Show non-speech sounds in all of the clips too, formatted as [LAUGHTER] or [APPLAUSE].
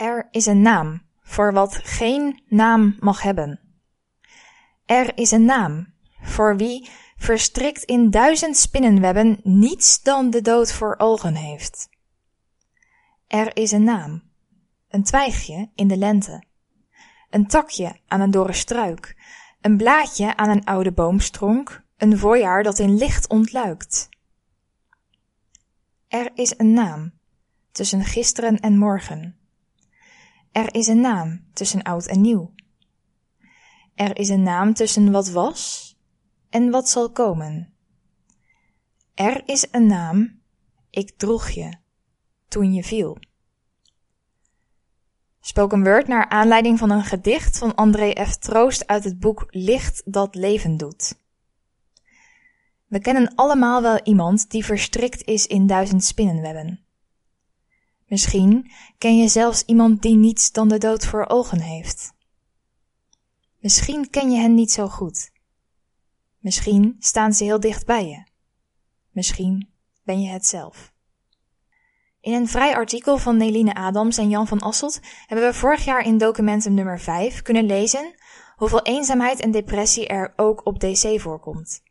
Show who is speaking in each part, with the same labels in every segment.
Speaker 1: Er is een naam voor wat geen naam mag hebben. Er is een naam voor wie, verstrikt in duizend spinnenwebben, niets dan de dood voor ogen heeft. Er is een naam, een twijgje in de lente, een takje aan een dorre struik, een blaadje aan een oude boomstronk, een voorjaar dat in licht ontluikt. Er is een naam tussen gisteren en morgen. Er is een naam tussen oud en nieuw. Er is een naam tussen wat was en wat zal komen. Er is een naam, ik droeg je toen je viel. Spoken word naar aanleiding van een gedicht van André F. Troost uit het boek Licht dat leven doet. We kennen allemaal wel iemand die verstrikt is in duizend spinnenwebben. Misschien ken je zelfs iemand die niets dan de dood voor ogen heeft. Misschien ken je hen niet zo goed. Misschien staan ze heel dicht bij je. Misschien ben je het zelf. In een vrij artikel van Neline Adams en Jan van Asselt hebben we vorig jaar in documentum nummer 5 kunnen lezen hoeveel eenzaamheid en depressie er ook op DC voorkomt.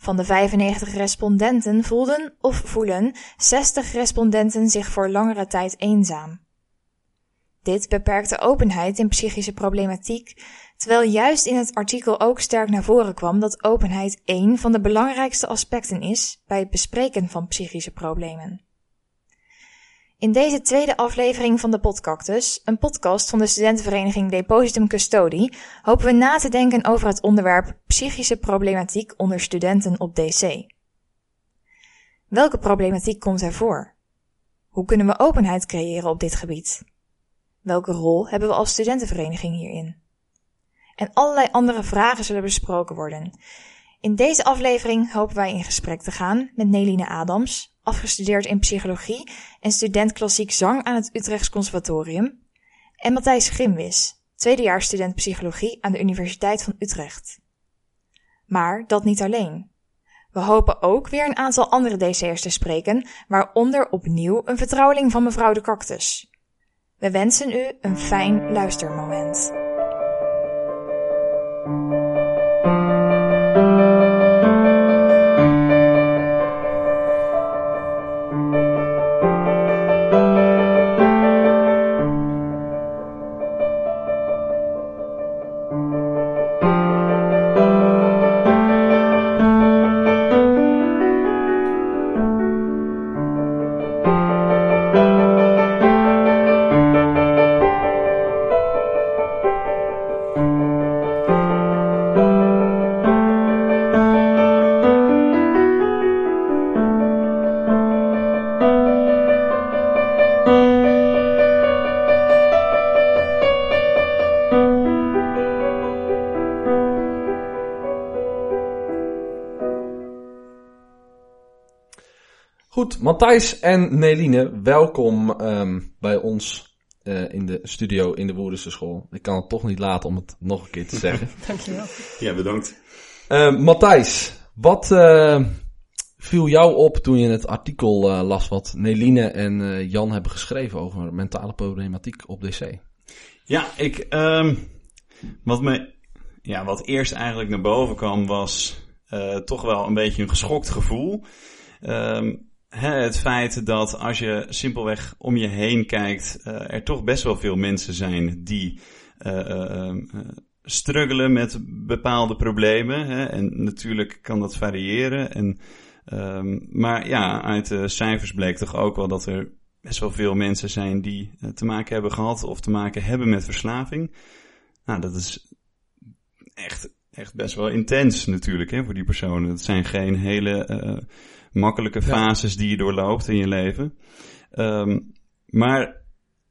Speaker 1: Van de 95 respondenten voelden of voelen 60 respondenten zich voor langere tijd eenzaam. Dit beperkt de openheid in psychische problematiek, terwijl juist in het artikel ook sterk naar voren kwam dat openheid één van de belangrijkste aspecten is bij het bespreken van psychische problemen. In deze tweede aflevering van de Podcactus, een podcast van de studentenvereniging Depositum Custodie, hopen we na te denken over het onderwerp psychische problematiek onder studenten op DC. Welke problematiek komt er voor? Hoe kunnen we openheid creëren op dit gebied? Welke rol hebben we als studentenvereniging hierin? En allerlei andere vragen zullen besproken worden. In deze aflevering hopen wij in gesprek te gaan met Neline Adams, afgestudeerd in psychologie en student klassiek zang aan het Utrechts Conservatorium, en Matthijs Grimwis, tweedejaars student psychologie aan de Universiteit van Utrecht. Maar dat niet alleen. We hopen ook weer een aantal andere DC'ers te spreken, waaronder opnieuw een vertrouweling van mevrouw de Cactus. We wensen u een fijn luistermoment.
Speaker 2: Matthijs en Neline, welkom ehm, bij ons eh, in de studio in de Woerdense School. Ik kan het toch niet laten om het nog een keer te zeggen. [LAUGHS]
Speaker 3: Dankjewel.
Speaker 4: Ja, bedankt.
Speaker 2: Uh, Matthijs, wat uh, viel jou op toen je het artikel uh, las wat Neline en Jan hebben geschreven over mentale problematiek op DC?
Speaker 4: Ja, ik, um, wat, me, ja, wat eerst eigenlijk naar boven kwam was toch wel een beetje een geschokt gevoel. Um, het feit dat als je simpelweg om je heen kijkt, uh, er toch best wel veel mensen zijn die uh, uh, struggelen met bepaalde problemen. Hè? En natuurlijk kan dat variëren. En, um, maar ja, uit de cijfers bleek toch ook wel dat er best wel veel mensen zijn die te maken hebben gehad of te maken hebben met verslaving. Nou, dat is echt, echt best wel intens natuurlijk hè, voor die personen. Het zijn geen hele makkelijke fases die je doorloopt in je leven. Um, maar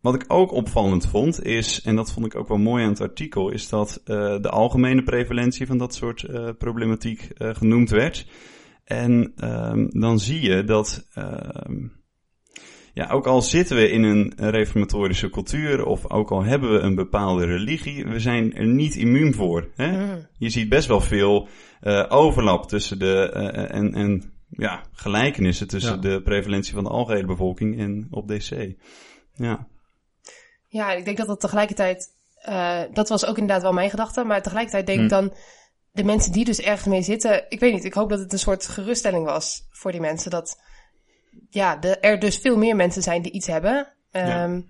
Speaker 4: wat ik ook opvallend vond is, en dat vond ik ook wel mooi aan het artikel, is dat uh, de algemene prevalentie van dat soort uh, problematiek uh, genoemd werd. En um, dan zie je dat, um, ja, ook al zitten we in een reformatorische cultuur, of ook al hebben we een bepaalde religie, we zijn er niet immuun voor. Hè? Mm. Je ziet best wel veel overlap tussen de, en, en ja, gelijkenissen tussen de prevalentie van de algehele bevolking en op DC. Ja.
Speaker 3: Ja, ik denk dat dat tegelijkertijd, uh, dat was ook inderdaad wel mijn gedachte, maar tegelijkertijd denk ik
Speaker 4: Hm.
Speaker 3: dan, de mensen die dus ergens mee zitten, ik weet niet, ik hoop dat het een soort geruststelling was voor die mensen, dat ja, de, er dus veel meer mensen zijn die iets hebben.
Speaker 4: Ja.
Speaker 3: Ehm,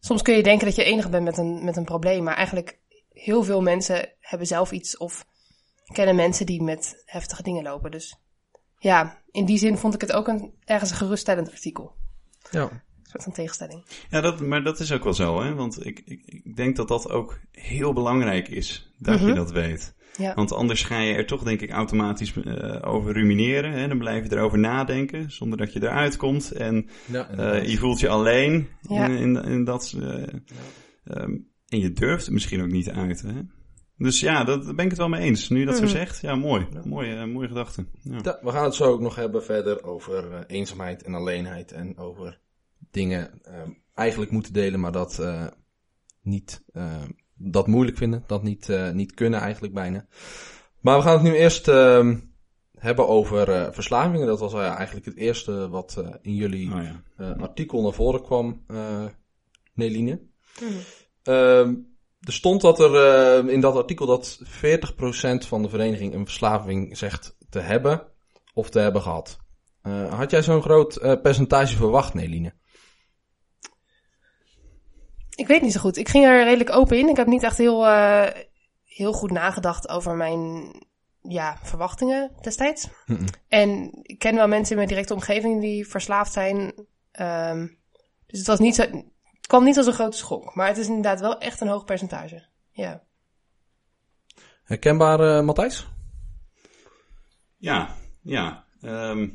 Speaker 3: Soms kun je denken dat je enige bent met een, met een probleem, maar eigenlijk heel veel mensen hebben zelf iets of kennen mensen die met heftige dingen lopen. Dus ja, in die zin vond ik het ook een, ergens een geruststellend artikel.
Speaker 2: Ja.
Speaker 3: Een soort van tegenstelling.
Speaker 4: Ja, dat, maar dat is ook wel zo, hè? Want ik, ik, ik denk dat dat ook heel belangrijk is, dat je
Speaker 3: Mhm.
Speaker 4: dat weet.
Speaker 3: Ja.
Speaker 4: Want anders ga je er toch, denk ik, automatisch eh, over rumineren. Hè? Dan blijf je erover nadenken, zonder dat je eruit komt. En
Speaker 2: Ja,
Speaker 4: eh, je voelt je alleen
Speaker 3: Ja.
Speaker 4: in, in, in dat... eh, ehm, en je durft het misschien ook niet uit, hè? Dus ja, dat, daar ben ik het wel mee eens. Nu je dat
Speaker 3: Mhm.
Speaker 4: zo zegt, ja, mooi. Mooie, eh, mooie gedachte. Ja.
Speaker 2: Ja, we gaan het zo ook nog hebben verder over eh, eenzaamheid en alleenheid. En over dingen ehm, eigenlijk moeten delen, maar dat eh, niet ehm, dat moeilijk vinden. Dat niet, eh, niet kunnen eigenlijk bijna. Maar we gaan het nu eerst ehm, hebben over eh, verslavingen. Dat was eigenlijk het eerste wat eh, in jullie
Speaker 4: Oh, ja.
Speaker 2: eh, artikel naar voren kwam, eh Neline. Ehm, er stond dat er eh, in dat artikel dat 40% van de vereniging een verslaving zegt te hebben of te hebben gehad. Eh, had jij zo'n groot eh, percentage verwacht, Neline?
Speaker 3: Ik weet niet zo goed. Ik ging er redelijk open in. Ik heb niet echt heel, heel goed nagedacht over mijn ja, verwachtingen destijds. En ik ken wel mensen in mijn directe omgeving die verslaafd zijn. Ehm, dus het, was niet zo, het kwam niet als een grote schok. Maar het is inderdaad wel echt een hoog percentage. Ja.
Speaker 2: Herkenbaar, eh Matthijs?
Speaker 4: Ja, ja. Ehm,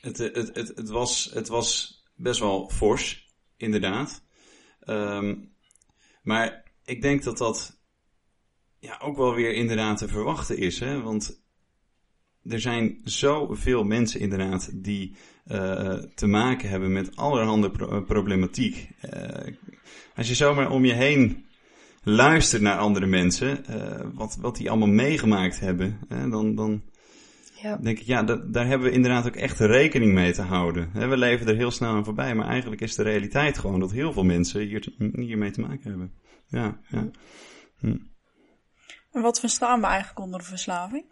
Speaker 4: het, het, het, het, was, het was best wel fors, inderdaad. Ehm, maar ik denk dat dat ja, ook wel weer inderdaad te verwachten is. Hè? Want er zijn zoveel mensen inderdaad die eh, te maken hebben met allerhande pro- eh, problematiek. Eh, als je zomaar om je heen luistert naar andere mensen, eh, wat, wat die allemaal meegemaakt hebben, hè, dan, dan,
Speaker 3: ja.
Speaker 4: denk ik, ja, dat, daar hebben we inderdaad ook echt rekening mee te houden. Hè, We leven er heel snel aan voorbij, maar eigenlijk is de realiteit gewoon dat heel veel mensen hier te- hiermee te maken hebben. Ja, ja.
Speaker 5: En wat verstaan we eigenlijk onder een verslaving?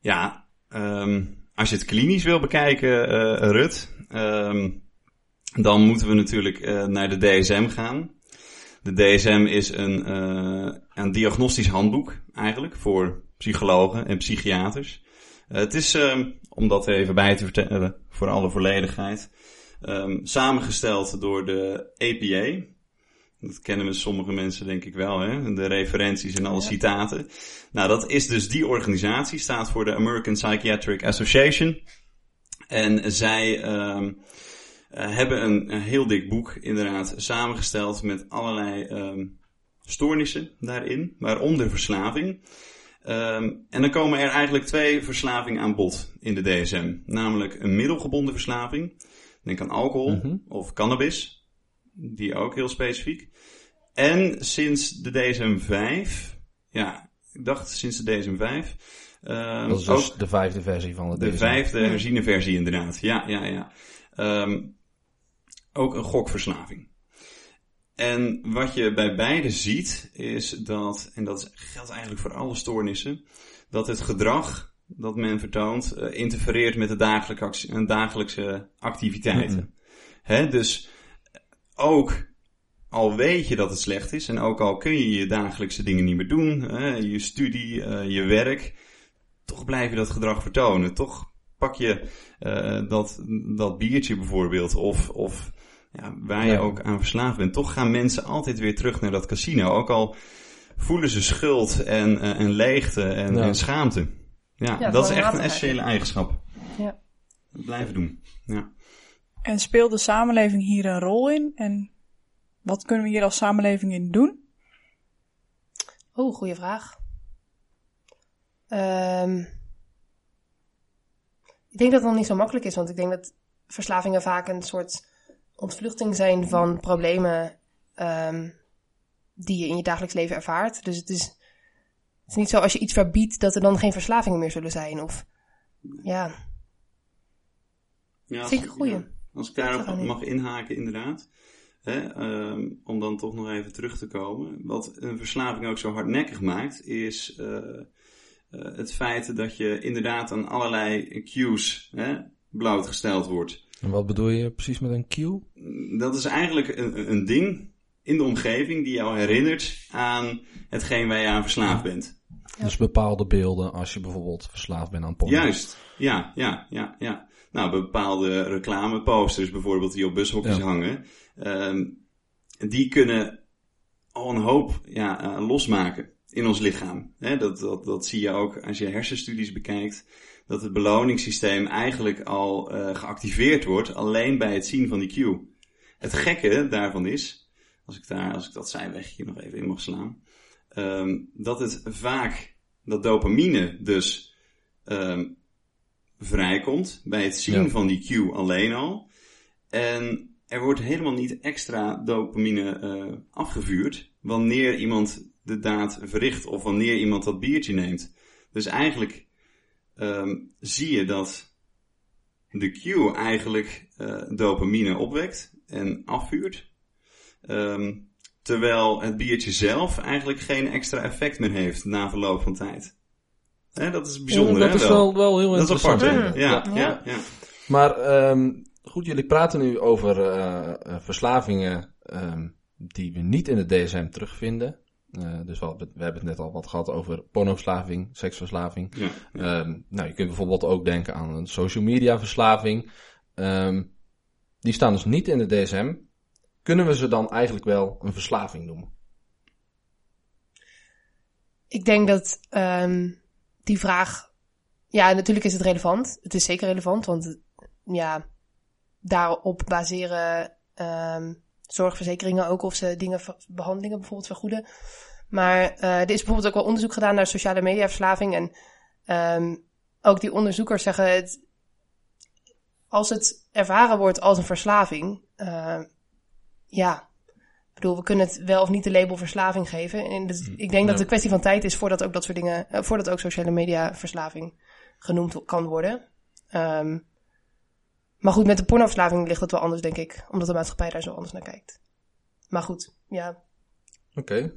Speaker 4: Ja, ehm, als je het klinisch wil bekijken, eh, Rut, ehm, dan moeten we natuurlijk eh, naar de DSM gaan. De DSM is een, eh, een diagnostisch handboek eigenlijk voor psychologen en psychiaters. Het is, ehm, om dat even bij te vertellen, voor alle volledigheid, ehm, samengesteld door de APA. Dat kennen we sommige mensen denk ik wel, hè? de referenties en alle citaten. Nou, dat is dus die organisatie, staat voor de American Psychiatric Association. En zij eh, hebben een, een heel dik boek inderdaad samengesteld met allerlei ehm, stoornissen daarin, waaronder verslaving. Ehm, en dan komen er eigenlijk twee verslavingen aan bod in de DSM. Namelijk een middelgebonden verslaving. Denk aan alcohol
Speaker 2: Mhm.
Speaker 4: of cannabis. Die ook heel specifiek. En sinds de DSM-5, ja, ik dacht sinds de DSM-5, ehm,
Speaker 2: Dat is
Speaker 4: ook
Speaker 2: dus de vijfde versie van het
Speaker 4: de
Speaker 2: DSM.
Speaker 4: vijfde herziene versie inderdaad. Ja, ja, ja. Ehm, ook een gokverslaving. En wat je bij beide ziet, is dat, en dat is- geldt eigenlijk voor alle stoornissen, dat het gedrag dat men vertoont eh, interfereert met de dagelijkse, dagelijkse activiteiten. Hè, dus ook al weet je dat het slecht is en ook al kun je je dagelijkse dingen niet meer doen, hè, je studie, eh, je werk, toch blijf je dat gedrag vertonen. Toch pak je eh, dat, dat biertje bijvoorbeeld of, of ja, waar je
Speaker 2: Ja.
Speaker 4: ook aan verslaafd bent. Toch gaan mensen altijd weer terug naar dat casino. Ook al voelen ze schuld en, eh, en leegte en,
Speaker 2: Ja.
Speaker 4: en schaamte. Ja,
Speaker 3: Ja,
Speaker 4: dat is echt een essentiële eigenschap.
Speaker 3: Ja.
Speaker 4: Blijven doen. Ja.
Speaker 5: En speelt de samenleving hier een rol in? En wat kunnen we hier als samenleving in doen?
Speaker 3: Oh, goede vraag. Ehm, ik denk dat het nog niet zo makkelijk is, want ik denk dat verslavingen vaak een soort ontvluchting zijn van problemen ehm, die je in je dagelijks leven ervaart. Dus het is, het is niet zo als je iets verbiedt dat er dan geen verslavingen meer zullen zijn. Of ja,
Speaker 4: Ja,
Speaker 3: vind ik
Speaker 4: ja. Als ik daarop mag inhaken, inderdaad. Hè, ehm, om dan toch nog even terug te komen. Wat een verslaving ook zo hardnekkig maakt, is eh, eh, het feit dat je inderdaad aan allerlei cues hè, blootgesteld wordt.
Speaker 2: En wat bedoel je precies met een cue?
Speaker 4: Dat is eigenlijk een, een ding in de omgeving die jou herinnert aan hetgeen waar je aan verslaafd bent.
Speaker 2: Dus bepaalde beelden als je bijvoorbeeld verslaafd bent aan porno.
Speaker 4: Juist, ja, ja, ja, ja. Nou, bepaalde reclameposters bijvoorbeeld die op bushokjes
Speaker 2: Ja.
Speaker 4: hangen, ehm, die kunnen al een hoop ja, eh, losmaken in ons lichaam. Dat, dat, dat zie je ook als je hersenstudies bekijkt, dat het beloningssysteem eigenlijk al eh, geactiveerd wordt alleen bij het zien van die cue. Het gekke daarvan is, als ik, daar, als ik dat zijwegje nog even in mag slaan, ehm, dat het vaak, dat dopamine dus ehm, vrijkomt bij het zien
Speaker 2: Ja.
Speaker 4: van die cue alleen al. En er wordt helemaal niet extra dopamine eh, afgevuurd wanneer iemand de daad verricht of wanneer iemand dat biertje neemt. Dus eigenlijk ehm, zie je dat de cue eigenlijk eh, dopamine opwekt en afvuurt. Ehm, terwijl het biertje zelf eigenlijk geen extra effect meer heeft na verloop van tijd. Hè, dat is bijzonder,
Speaker 2: dat
Speaker 4: hè?
Speaker 2: is wel, wel heel
Speaker 4: Dat is
Speaker 2: interessant.
Speaker 4: apart, hè?
Speaker 2: ja.
Speaker 4: Ja, ja, ja.
Speaker 2: Maar ehm, goed, jullie praten nu over eh, eh, verslavingen ehm, die we niet in de DSM terugvinden. Eh, dus we, hebben- we hebben het net al wat gehad over pornoverslaving, seksverslaving.
Speaker 4: ja.
Speaker 2: Ehm, nou, je kunt bijvoorbeeld ook denken aan een social media verslaving. Ehm, die staan dus niet in de DSM. Kunnen we ze dan eigenlijk wel een verslaving noemen?
Speaker 3: Ik denk dat ehm, die vraag. Ja, natuurlijk is het relevant. Het is zeker relevant, want het- ja, daarop baseren ehm, zorgverzekeringen ook of ze dingen, behandelingen bijvoorbeeld vergoeden. Maar eh, er is bijvoorbeeld ook wel onderzoek gedaan naar sociale mediaverslaving. En ehm, ook die onderzoekers zeggen het. Als het ervaren wordt als een verslaving, eh, ja, ik bedoel, we kunnen het wel of niet de label verslaving geven. En dus ik denk dat het een kwestie van tijd is voordat ook dat soort dingen, eh, voordat ook sociale media verslaving genoemd kan worden. Ehm, maar goed, met de pornoverslaving ligt het wel anders, denk ik. Omdat de maatschappij daar zo anders naar kijkt. Maar goed, ja.
Speaker 2: Oké.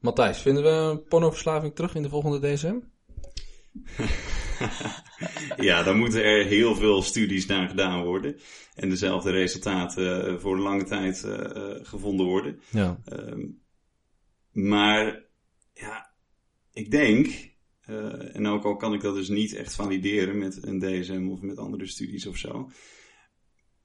Speaker 2: Matthijs, vinden we pornoverslaving terug in de volgende DSM? [LAUGHS]
Speaker 4: Ja, dan moeten er heel veel studies naar gedaan worden. En dezelfde resultaten eh, voor lange tijd eh, eh, gevonden worden.
Speaker 2: Ja.
Speaker 4: Ehm, maar ja, ik denk, eh, en ook al kan ik dat dus niet echt valideren met een DSM of met andere studies of zo.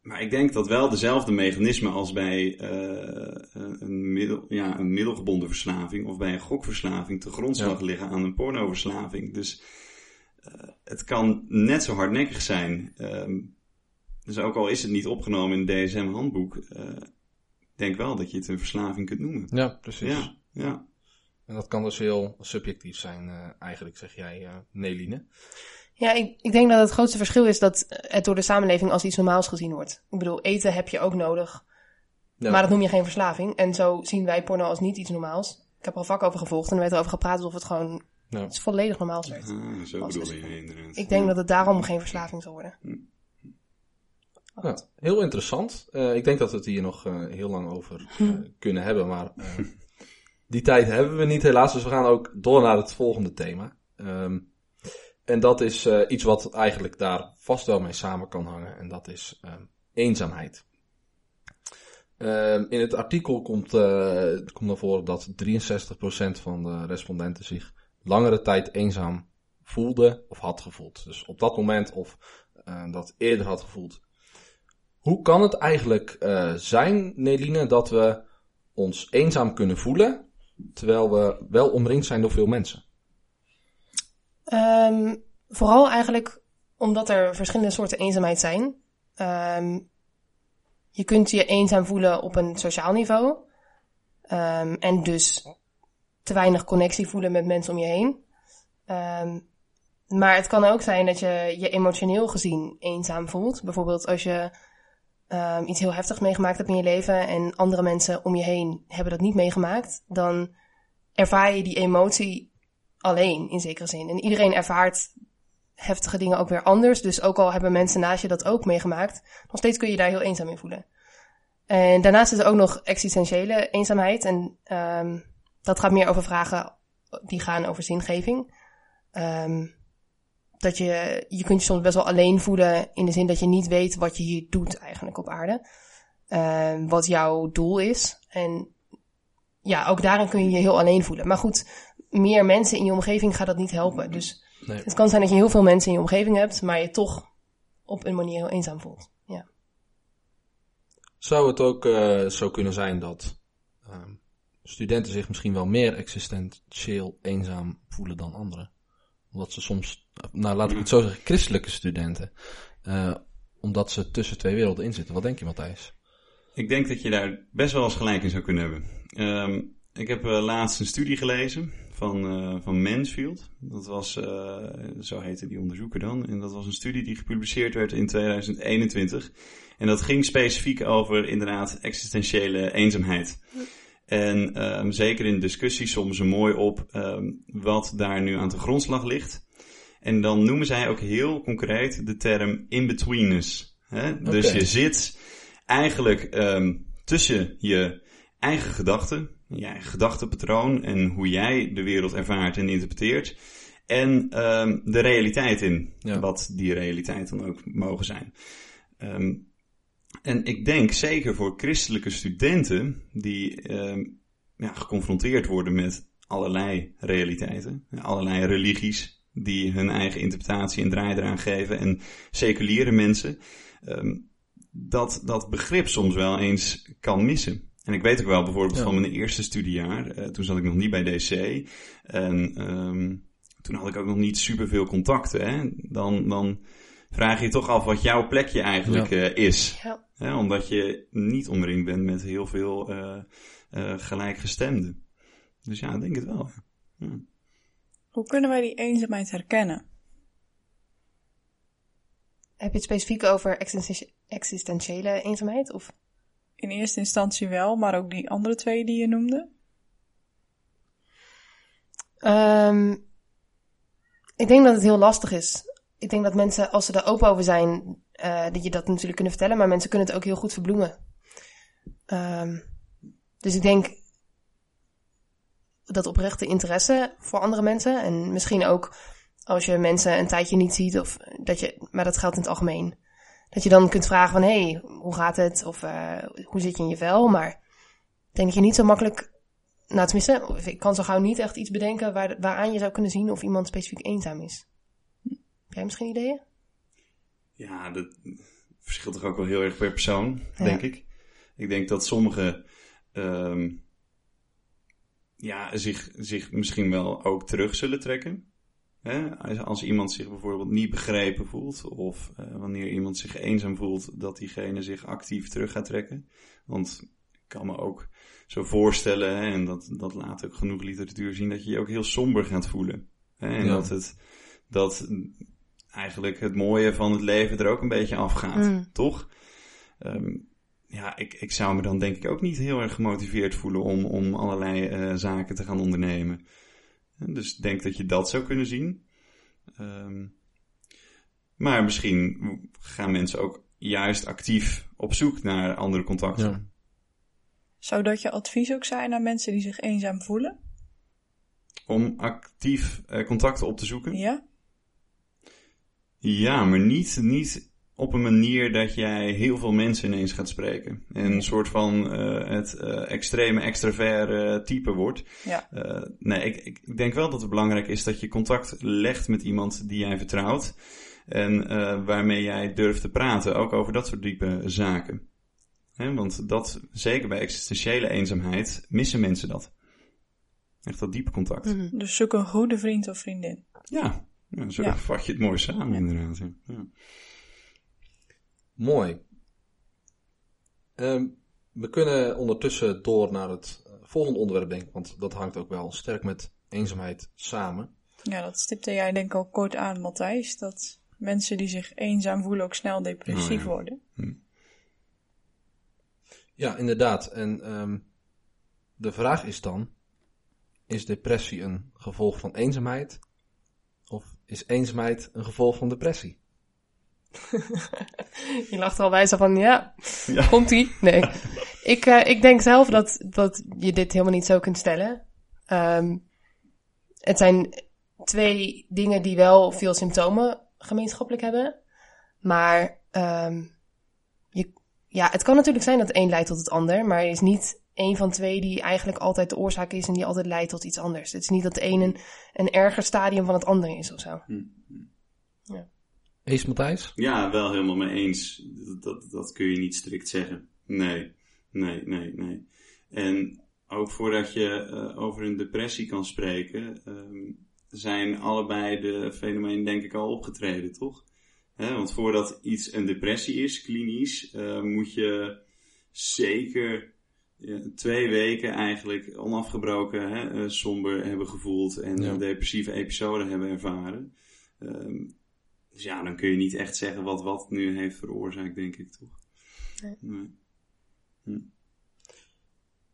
Speaker 4: Maar ik denk dat wel dezelfde mechanismen als bij eh, een, middel, ja, een middelgebonden verslaving of bij een gokverslaving te grondslag
Speaker 2: Ja.
Speaker 4: liggen aan een pornoverslaving. Dus eh, het kan net zo hardnekkig zijn. Ehm, dus ook al is het niet opgenomen in het DSM-handboek, ik denk wel dat je het een verslaving kunt noemen.
Speaker 2: Ja, precies.
Speaker 4: Ja, ja.
Speaker 2: En dat kan dus heel subjectief zijn, eh, eigenlijk, zeg jij, eh Neline.
Speaker 3: Ja, ik, ik denk dat het grootste verschil is dat het door de samenleving als iets normaals gezien wordt. Ik bedoel, eten heb je ook nodig,
Speaker 2: Ja.
Speaker 3: maar dat noem je geen verslaving. En zo zien wij porno als niet iets normaals. Ik heb er een vak over gevolgd en er werd erover gepraat alsof het gewoon
Speaker 2: Ja.
Speaker 3: iets volledig normaals werd.
Speaker 4: Zo bedoel
Speaker 3: dus-
Speaker 4: je inderdaad.
Speaker 3: Ik denk dat het daarom geen verslaving zal worden.
Speaker 2: Ja, heel interessant. Eh, ik denk dat we het hier nog eh, heel lang over eh, [LAUGHS] kunnen hebben, maar eh, die tijd hebben we niet helaas. Dus we gaan ook door naar het volgende thema. Ehm, en dat is eh, iets wat eigenlijk daar vast wel mee samen kan hangen. En dat is ehm, eenzaamheid. Ehm, in het artikel komt, eh, komt naar voren dat 63% van de respondenten zich langere tijd eenzaam voelde of had gevoeld. Dus op dat moment of eh, dat eerder had gevoeld. Hoe kan het eigenlijk zijn, Neline, dat we ons eenzaam kunnen voelen, terwijl we wel omringd zijn door veel mensen?
Speaker 3: Ehm, vooral eigenlijk omdat er verschillende soorten eenzaamheid zijn. Ehm, je kunt je eenzaam voelen op een sociaal niveau. Ehm, en dus te weinig connectie voelen met mensen om je heen. Maar het kan ook zijn dat je je emotioneel gezien eenzaam voelt. Bijvoorbeeld als je ehm, iets heel heftigs meegemaakt hebt in je leven en andere mensen om je heen hebben dat niet meegemaakt. Dan ervaar je die emotie alleen in zekere zin. En iedereen ervaart heftige dingen ook weer anders. Dus ook al hebben mensen naast je dat ook meegemaakt, nog steeds kun je daar heel eenzaam in voelen. En daarnaast is er ook nog existentiële eenzaamheid. En um, dat gaat meer over vragen die gaan over zingeving. Um, dat je, je kunt je soms best wel alleen voelen in de zin dat je niet weet wat je hier doet eigenlijk op aarde. Uh, wat jouw doel is. En ja, ook daarin kun je je heel alleen voelen. Maar goed, meer mensen in je omgeving gaat dat niet helpen. Dus nee. het kan zijn dat je heel veel mensen in je omgeving hebt, maar je toch op een manier heel eenzaam voelt. Ja.
Speaker 2: Zou het ook uh, zo kunnen zijn dat uh, studenten zich misschien wel meer existentieel eenzaam voelen dan anderen? Omdat ze soms, nou laat ik het zo zeggen, christelijke studenten, uh, omdat ze tussen twee werelden in zitten. Wat denk je, Matthijs?
Speaker 4: Ik denk dat je daar best wel eens gelijk in zou kunnen hebben. Um, ik heb uh, laatst een studie gelezen van, uh, van Mansfield. Dat was, zo heette die onderzoeker dan. En dat was een studie die gepubliceerd werd in 2021. En dat ging specifiek over inderdaad existentiële eenzaamheid. En um, zeker in discussies soms ze mooi op um, wat daar nu aan de grondslag ligt. En dan noemen zij ook heel concreet de term in-betweenness. Okay. Dus je zit eigenlijk um, tussen je eigen gedachten, je eigen gedachtenpatroon en hoe jij de wereld ervaart en interpreteert. En de realiteit in, ja. wat die realiteit dan ook mogen zijn. Um, en ik denk zeker voor christelijke studenten die um, ja, geconfronteerd worden met allerlei realiteiten, allerlei religies die hun eigen interpretatie en draai eraan geven en seculiere mensen, um, dat dat begrip soms wel eens kan missen. En ik weet ook wel bijvoorbeeld ja. van mijn eerste studiejaar, uh, toen zat ik nog niet bij DC en um, toen had ik ook nog niet superveel contacten. Hè? Dan, dan vraag je toch af wat jouw plekje eigenlijk ja. uh, is. Ja. Ja, omdat je niet omringd bent met heel veel uh, uh, gelijkgestemden. Dus ja, ik denk het wel. Ja.
Speaker 5: Hoe kunnen wij die eenzaamheid herkennen?
Speaker 3: Heb je het specifiek over existentiële eenzaamheid? Of?
Speaker 5: In eerste instantie wel, maar ook die andere twee die je noemde?
Speaker 3: Um, ik denk dat het heel lastig is. Ik denk dat mensen, als ze er open over zijn, uh, dat je dat natuurlijk kunnen vertellen, maar mensen kunnen het ook heel goed verbloemen. Um, dus ik denk dat oprechte interesse voor andere mensen en misschien ook als je mensen een tijdje niet ziet of dat je, maar dat geldt in het algemeen, dat je dan kunt vragen van hé, hey, hoe gaat het of uh, hoe zit je in je vel, maar ik denk dat je niet zo makkelijk, nou tenminste, ik kan zo gauw niet echt iets bedenken waar, waaraan je zou kunnen zien of iemand specifiek eenzaam is. Heb jij misschien ideeën?
Speaker 4: Ja, dat verschilt toch ook wel heel erg per persoon, ja. denk ik. Ik denk dat sommigen um, ja, zich, zich misschien wel ook terug zullen trekken. Hè? Als, als iemand zich bijvoorbeeld niet begrepen voelt, of uh, wanneer iemand zich eenzaam voelt, dat diegene zich actief terug gaat trekken. Want ik kan me ook zo voorstellen, hè, en dat, dat laat ook genoeg literatuur zien, dat je je ook heel somber gaat voelen. Hè? En ja. dat het, dat eigenlijk het mooie van het leven er ook een beetje afgaat, mm. toch? Um, ja, ik, ik zou me dan denk ik ook niet heel erg gemotiveerd voelen om, om allerlei uh, zaken te gaan ondernemen. Dus ik denk dat je dat zou kunnen zien. Um, maar misschien gaan mensen ook juist actief op zoek naar andere contacten. Ja.
Speaker 5: Zou dat je advies ook zijn aan mensen die zich eenzaam voelen?
Speaker 4: Om actief uh, contacten op te zoeken?
Speaker 5: Ja.
Speaker 4: Ja, maar niet, niet op een manier dat jij heel veel mensen ineens gaat spreken. En een soort van uh, het uh, extreme extravert type wordt.
Speaker 5: Ja.
Speaker 4: Uh, nee, ik, ik denk wel dat het belangrijk is dat je contact legt met iemand die jij vertrouwt. En waarmee jij durft te praten, ook over dat soort diepe zaken. He, want dat, zeker bij existentiële eenzaamheid, missen mensen dat. Echt dat diepe contact.
Speaker 5: Mm -hmm. Dus zoek een goede vriend of vriendin.
Speaker 4: Ja, ja zo ja. vat je het mooi samen inderdaad. Ja.
Speaker 2: Mooi. Um, we kunnen ondertussen door naar het volgende onderwerp denken, want dat hangt ook wel sterk met eenzaamheid samen.
Speaker 5: Ja, dat stipte jij denk ik al kort aan, Matthijs, dat mensen die zich eenzaam voelen ook snel depressief
Speaker 2: Oh,
Speaker 5: ja. worden.
Speaker 4: Hm.
Speaker 2: Ja, inderdaad. En um, de vraag is dan, is depressie een gevolg van eenzaamheid? Is eenzaamheid een gevolg van depressie? [LAUGHS]
Speaker 3: Je lacht er al bij zo van, ja,
Speaker 4: Ja.
Speaker 3: komt-ie? Nee. [LAUGHS] ik, eh, ik denk zelf dat, dat je dit helemaal niet zo kunt stellen. Ehm, het zijn twee dingen die wel veel symptomen gemeenschappelijk hebben. Maar ehm, je, ja, het kan natuurlijk zijn dat het een leidt tot het ander. Maar er is niet één van twee die eigenlijk altijd de oorzaak is en die altijd leidt tot iets anders. Het is niet dat de een een, een erger stadium van het andere is of zo.
Speaker 2: Eens Matthijs?
Speaker 4: Ja, wel helemaal mee eens. Dat, dat, dat kun je niet strikt zeggen. Nee, nee, nee, nee. En ook voordat je eh, over een depressie kan spreken, ehm, zijn allebei de fenomenen denk ik al opgetreden, toch? Hè, want voordat iets een depressie is, klinisch, eh, moet je zeker ja, twee weken eigenlijk onafgebroken hè, eh, somber hebben gevoeld en
Speaker 2: Ja.
Speaker 4: een depressieve episode hebben ervaren. Ehm, dus ja, dan kun je niet echt zeggen wat wat nu heeft veroorzaakt, denk ik toch?
Speaker 3: Nee.
Speaker 4: Nee.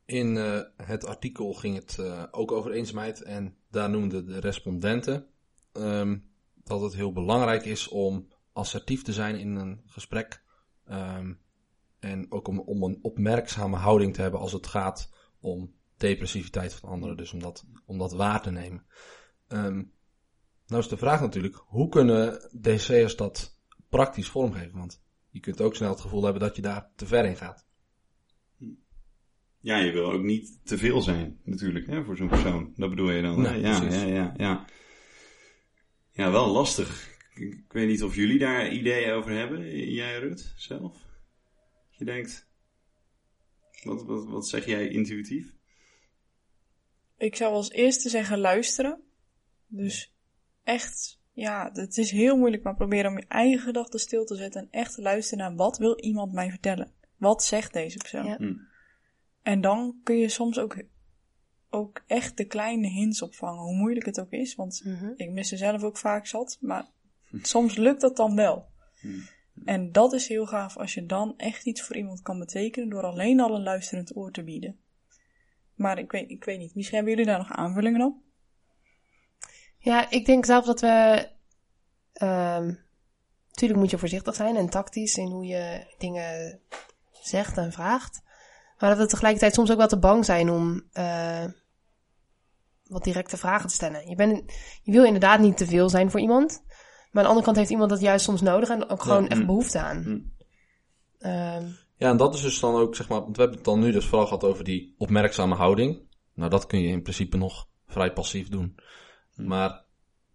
Speaker 2: In eh, het artikel ging het eh, ook over eenzaamheid en daar noemden de respondenten ehm, dat het heel belangrijk is om assertief te zijn in een gesprek. ehm, en ook om, om een opmerkzame houding te hebben als het gaat om depressiviteit van anderen. Dus om dat, om dat waar te nemen. Ehm, nou is de vraag natuurlijk, hoe kunnen DC'ers dat praktisch vormgeven? Want je kunt ook snel het gevoel hebben dat je daar te ver in gaat.
Speaker 4: Ja, je wil ook niet te veel zijn, natuurlijk, hè, voor zo'n persoon. Dat bedoel je dan?
Speaker 2: Nee,
Speaker 4: ja, ja, ja, ja. Ja, wel lastig. Ik, ik weet niet of jullie daar ideeën over hebben, jij Rut, zelf? Je denkt, wat, wat, wat zeg jij intuïtief?
Speaker 5: Ik zou als eerste zeggen luisteren. Dus echt, ja, het is heel moeilijk, maar probeer om je eigen gedachten stil te zetten en echt te luisteren naar wat wil iemand mij vertellen. Wat zegt deze persoon?
Speaker 3: Ja.
Speaker 4: Hm.
Speaker 5: En dan kun je soms ook, ook echt de kleine hints opvangen, hoe moeilijk het ook is. Want
Speaker 3: Mhm.
Speaker 5: ik mis er zelf ook vaak zat, maar soms lukt dat dan wel.
Speaker 4: Hm.
Speaker 5: En dat is heel gaaf als je dan echt iets voor iemand kan betekenen door alleen al een luisterend oor te bieden. Maar ik weet, ik weet niet, misschien hebben jullie daar nog aanvullingen op?
Speaker 3: Ja, ik denk zelf dat we. ehm tuurlijk moet je voorzichtig zijn en tactisch in hoe je dingen zegt en vraagt. Maar dat we tegelijkertijd soms ook wel te bang zijn om eh, wat directe vragen te stellen. Je, bent, je wil inderdaad niet te veel zijn voor iemand. Maar aan de andere kant heeft iemand dat juist soms nodig en ook gewoon
Speaker 2: Ja.
Speaker 3: echt
Speaker 4: Mm.
Speaker 3: behoefte aan.
Speaker 4: Mm.
Speaker 3: Ehm,
Speaker 2: Ja, en dat is dus dan ook, zeg maar, want we hebben het dan nu dus vooral gehad over die opmerkzame houding. Nou, dat kun je in principe nog vrij passief doen. Maar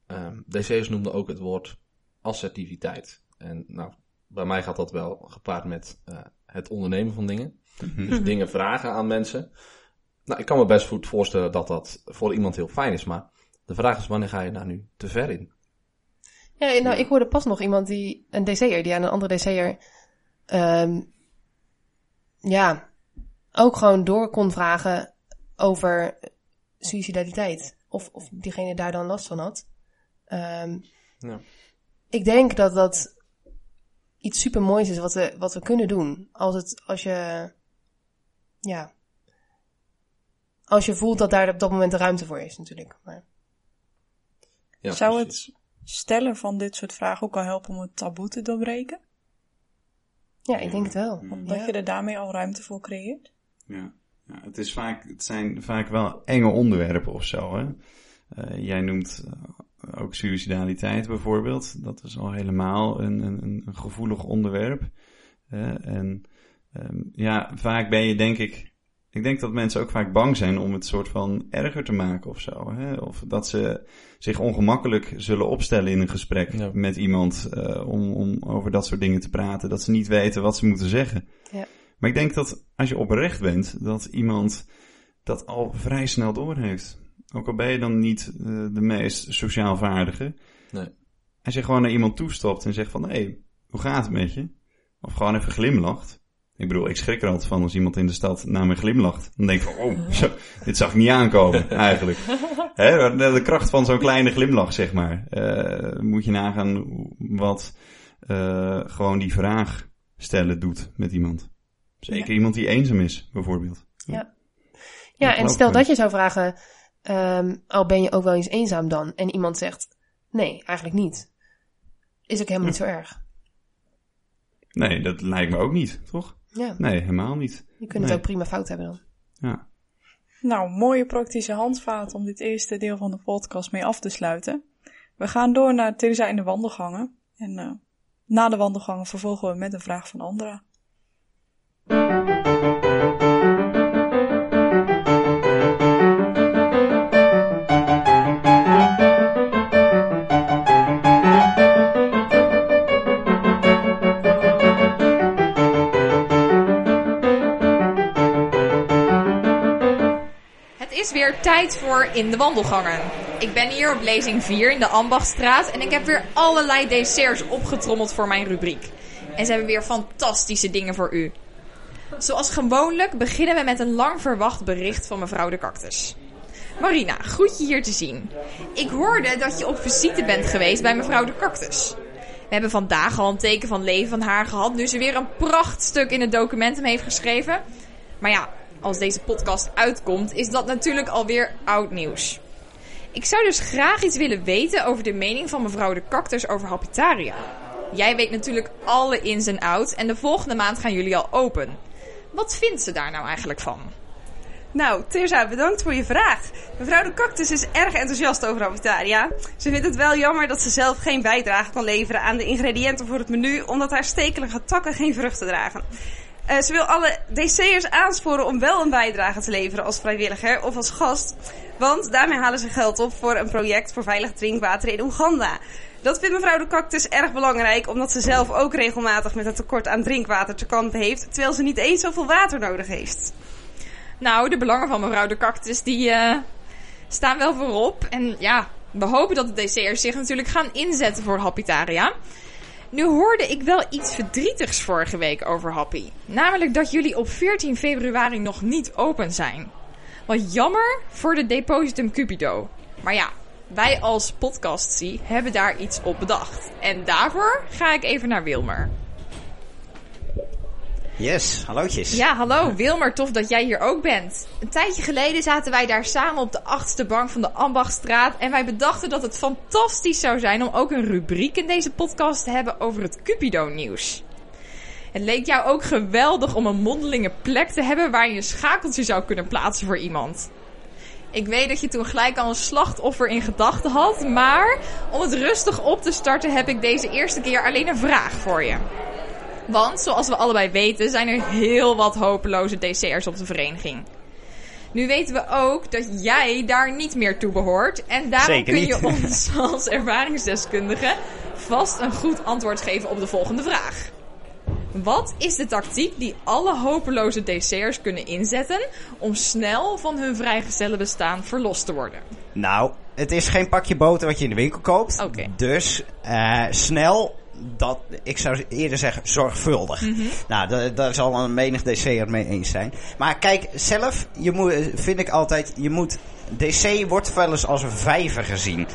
Speaker 2: ehm DC's noemden ook het woord assertiviteit. En nou, bij mij gaat dat wel gepaard met eh, het ondernemen van dingen. Dus dingen vragen aan mensen. Nou, ik kan me best goed voorstellen dat dat voor iemand heel fijn is, maar de vraag is wanneer ga je daar nu te ver in?
Speaker 3: Ja, nou, ik hoorde pas nog iemand die, een DC'er, die aan een andere DC'er, ehm ja, ook gewoon door kon vragen over suicidaliteit. Of, of diegene daar dan last van had. Ehm,
Speaker 2: Ja.
Speaker 3: Ik denk dat dat iets super moois is wat we, wat we kunnen doen. Als het, als je, ja, als je voelt dat daar op dat moment de ruimte voor is natuurlijk. Maar,
Speaker 2: Ja,
Speaker 5: Zou
Speaker 2: precies.
Speaker 5: het stellen van dit soort vragen ook al helpen om het taboe te doorbreken?
Speaker 3: ja, ik denk het wel.
Speaker 5: Omdat
Speaker 3: Ja.
Speaker 5: je er daarmee al ruimte voor creëert?
Speaker 4: Ja, ja het, is vaak, het zijn vaak wel enge onderwerpen of zo. Hè? Eh, jij noemt eh, ook suicidaliteit bijvoorbeeld. Dat is al helemaal een, een, een een gevoelig onderwerp. hè. en ehm, ja, vaak ben je denk ik... Ik denk dat mensen ook vaak bang zijn om het soort van erger te maken of zo. Hè? Of dat ze zich ongemakkelijk zullen opstellen in een gesprek
Speaker 2: Ja.
Speaker 4: met iemand eh, om, om over dat soort dingen te praten. Dat ze niet weten wat ze moeten zeggen.
Speaker 3: Ja.
Speaker 4: Maar ik denk dat als je oprecht bent, dat iemand dat al vrij snel doorheeft. Ook al ben je dan niet eh, de meest sociaal vaardige.
Speaker 2: Nee.
Speaker 4: Als je gewoon naar iemand toestapt en zegt van, hé, hey, hoe gaat het met je? Of gewoon even glimlacht. Ik bedoel, ik schrik er altijd van als iemand in de stad naar me glimlacht. Dan denk ik van, oh, [LAUGHS] zo, dit zag ik niet aankomen, eigenlijk. Hè, de, de kracht van zo'n kleine glimlach, zeg maar. Eh, moet je nagaan wat eh, gewoon die vraag stellen doet met iemand. Zeker iemand die eenzaam is, bijvoorbeeld.
Speaker 3: Ja,
Speaker 4: Dat
Speaker 3: en stel dat je zou vragen, ehm al ben je ook wel eens eenzaam dan? En iemand zegt, Nee, eigenlijk niet. Is ook helemaal niet zo erg.
Speaker 4: Nee, dat lijkt me ook niet, toch?
Speaker 3: Ja,
Speaker 4: Nee, helemaal niet.
Speaker 3: je kunt het ook prima fout hebben dan.
Speaker 4: Ja.
Speaker 5: Nou, mooie praktische handvaart om dit eerste deel van de podcast mee af te sluiten. We gaan door naar Theresa in de wandelgangen. En eh, na de wandelgangen vervolgen we met een vraag van Andra.
Speaker 1: Is weer tijd voor In de Wandelgangen. Ik ben hier op lezing 4 in de Ambachtstraat en ik heb weer allerlei desserts opgetrommeld voor mijn rubriek. En ze hebben weer fantastische dingen voor u. Zoals gewoonlijk beginnen we met een lang verwacht bericht van mevrouw de Cactus. Marina, goed je hier te zien. Ik hoorde dat je op visite bent geweest bij mevrouw de Cactus. We hebben vandaag al een teken van leven van haar gehad, nu ze weer een prachtstuk in het documentum heeft geschreven. Maar ja, als deze podcast uitkomt, is dat natuurlijk alweer oud nieuws. Ik zou dus graag iets willen weten over de mening van mevrouw de Cactus over Hapitaria. Jij weet natuurlijk alle ins en outs en de volgende maand gaan jullie al open. Wat vindt ze daar nou eigenlijk van?
Speaker 6: Nou, Tirza, bedankt voor je vraag. Mevrouw de Cactus is erg enthousiast over Avitaria. Ze vindt het wel jammer dat ze zelf geen bijdrage kan leveren aan de ingrediënten voor het menu, omdat haar stekelige takken geen vruchten dragen. Eh, ze wil alle DC'ers aansporen om wel een bijdrage te leveren als vrijwilliger of als gast. Want daarmee halen ze geld op voor een project voor veilig drinkwater in Oeganda. Dat vindt mevrouw de Cactus erg belangrijk, omdat ze zelf ook regelmatig met een tekort aan drinkwater te kampen heeft, terwijl ze niet eens zoveel water nodig heeft.
Speaker 1: Nou, de belangen van mevrouw de Cactus die eh, staan wel voorop. En ja, we hopen dat de DC'ers zich natuurlijk gaan inzetten voor Happitaria. Nu hoorde ik wel iets verdrietigs vorige week over Happy. Namelijk dat jullie op 14 februari nog niet open zijn. Wat jammer voor de Depositum Cupido. Maar ja, wij als podcastie hebben daar iets op bedacht. En daarvoor ga ik even naar Wilmer.
Speaker 7: Yes, hallootjes.
Speaker 1: Ja, hallo Wilmer, tof dat jij hier ook bent. Een tijdje geleden zaten wij daar samen op de achtste bank van de Ambachtstraat en wij bedachten dat het fantastisch zou zijn om ook een rubriek in deze podcast te hebben over het Cupido-nieuws. Het leek jou ook geweldig om een mondelinge plek te hebben waar je een schakeltje zou kunnen plaatsen voor iemand. Ik weet dat je toen gelijk al een slachtoffer in gedachten had, maar om het rustig op te starten heb ik deze eerste keer alleen een vraag voor je. Want, zoals we allebei weten, zijn er heel wat hopeloze DC'ers op de vereniging. Nu weten we ook dat jij daar niet meer toe behoort. En daarom
Speaker 7: Zeker
Speaker 1: kun je
Speaker 7: niet. [LAUGHS]
Speaker 1: ons als ervaringsdeskundige vast een goed antwoord geven op de volgende vraag. Wat is de tactiek die alle hopeloze DC'ers kunnen inzetten om snel van hun vrijgezellenbestaan verlost te worden?
Speaker 7: Nou, het is geen pakje boter wat je in de winkel koopt. Dus eh, snel, dat, ik zou eerder zeggen zorgvuldig.
Speaker 1: Mhm.
Speaker 7: Nou, da- daar zal een menig DC het mee eens zijn. Maar kijk, zelf je moet, vind ik altijd, je moet... DC wordt wel eens als een vijver gezien.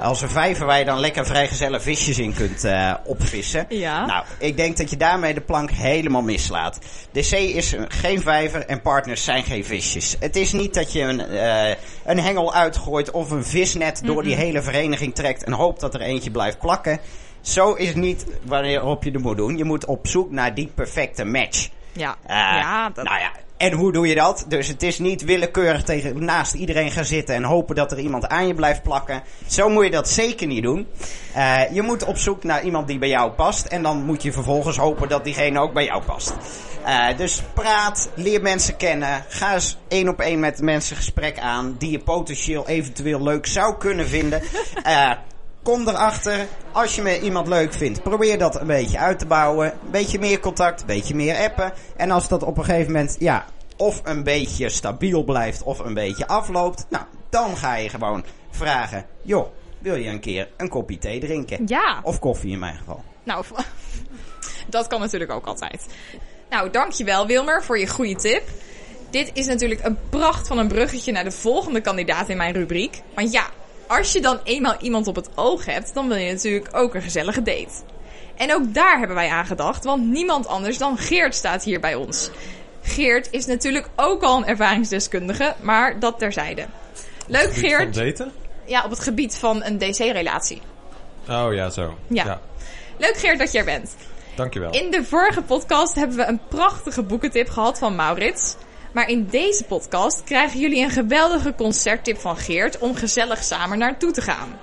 Speaker 7: Als een vijver waar je dan lekker vrijgezelle visjes in kunt eh, opvissen.
Speaker 1: Ja.
Speaker 7: Nou, ik denk dat je daarmee de plank helemaal mislaat. DC is een- geen vijver en partners zijn geen visjes. Het is niet dat je een, eh, een hengel uitgooit of een visnet door die hele vereniging trekt en hoopt dat er eentje blijft plakken. Zo is niet waarop je het moet doen. Je moet op zoek naar die perfecte match.
Speaker 1: Ja,
Speaker 7: Eh,
Speaker 1: ja dat...
Speaker 7: Nou ja, en hoe doe je dat? Dus het is niet willekeurig tegen, naast iedereen gaan zitten en hopen dat er iemand aan je blijft plakken. Zo moet je dat zeker niet doen. Eh, je moet op zoek naar iemand die bij jou past. En dan moet je vervolgens hopen dat diegene ook bij jou past. Eh, dus praat, leer mensen kennen. Ga eens één op één met mensen gesprek aan die je potentieel eventueel leuk zou kunnen vinden. [LAUGHS] Kom erachter, als je me iemand leuk vindt, probeer dat een beetje uit te bouwen. Een beetje meer contact, een beetje meer appen. En als dat op een gegeven moment, ja, of een beetje stabiel blijft of een beetje afloopt. Nou, dan ga je gewoon vragen, joh, wil je een keer een kopje thee drinken?
Speaker 1: Ja.
Speaker 7: Of koffie in mijn geval.
Speaker 1: Nou, [LAUGHS] dat kan natuurlijk ook altijd. Nou, dankjewel Wilmer voor je goede tip. Dit is natuurlijk een pracht van een bruggetje naar de volgende kandidaat in mijn rubriek. Want ja, als je dan eenmaal iemand op het oog hebt, dan wil je natuurlijk ook een gezellige date. En ook daar hebben wij aan gedacht, want niemand anders dan Geert staat hier bij ons. Geert is natuurlijk ook al een ervaringsdeskundige, maar dat terzijde. Leuk Geert.
Speaker 8: daten?
Speaker 1: Ja, op het gebied van een DC-relatie.
Speaker 8: Oh ja, zo.
Speaker 1: Ja. Leuk Geert dat je er bent.
Speaker 8: dankjewel.
Speaker 1: In de vorige podcast hebben we een prachtige boekentip gehad van Maurits. Maar in deze podcast krijgen jullie een geweldige concerttip van Geert om gezellig samen naartoe te gaan.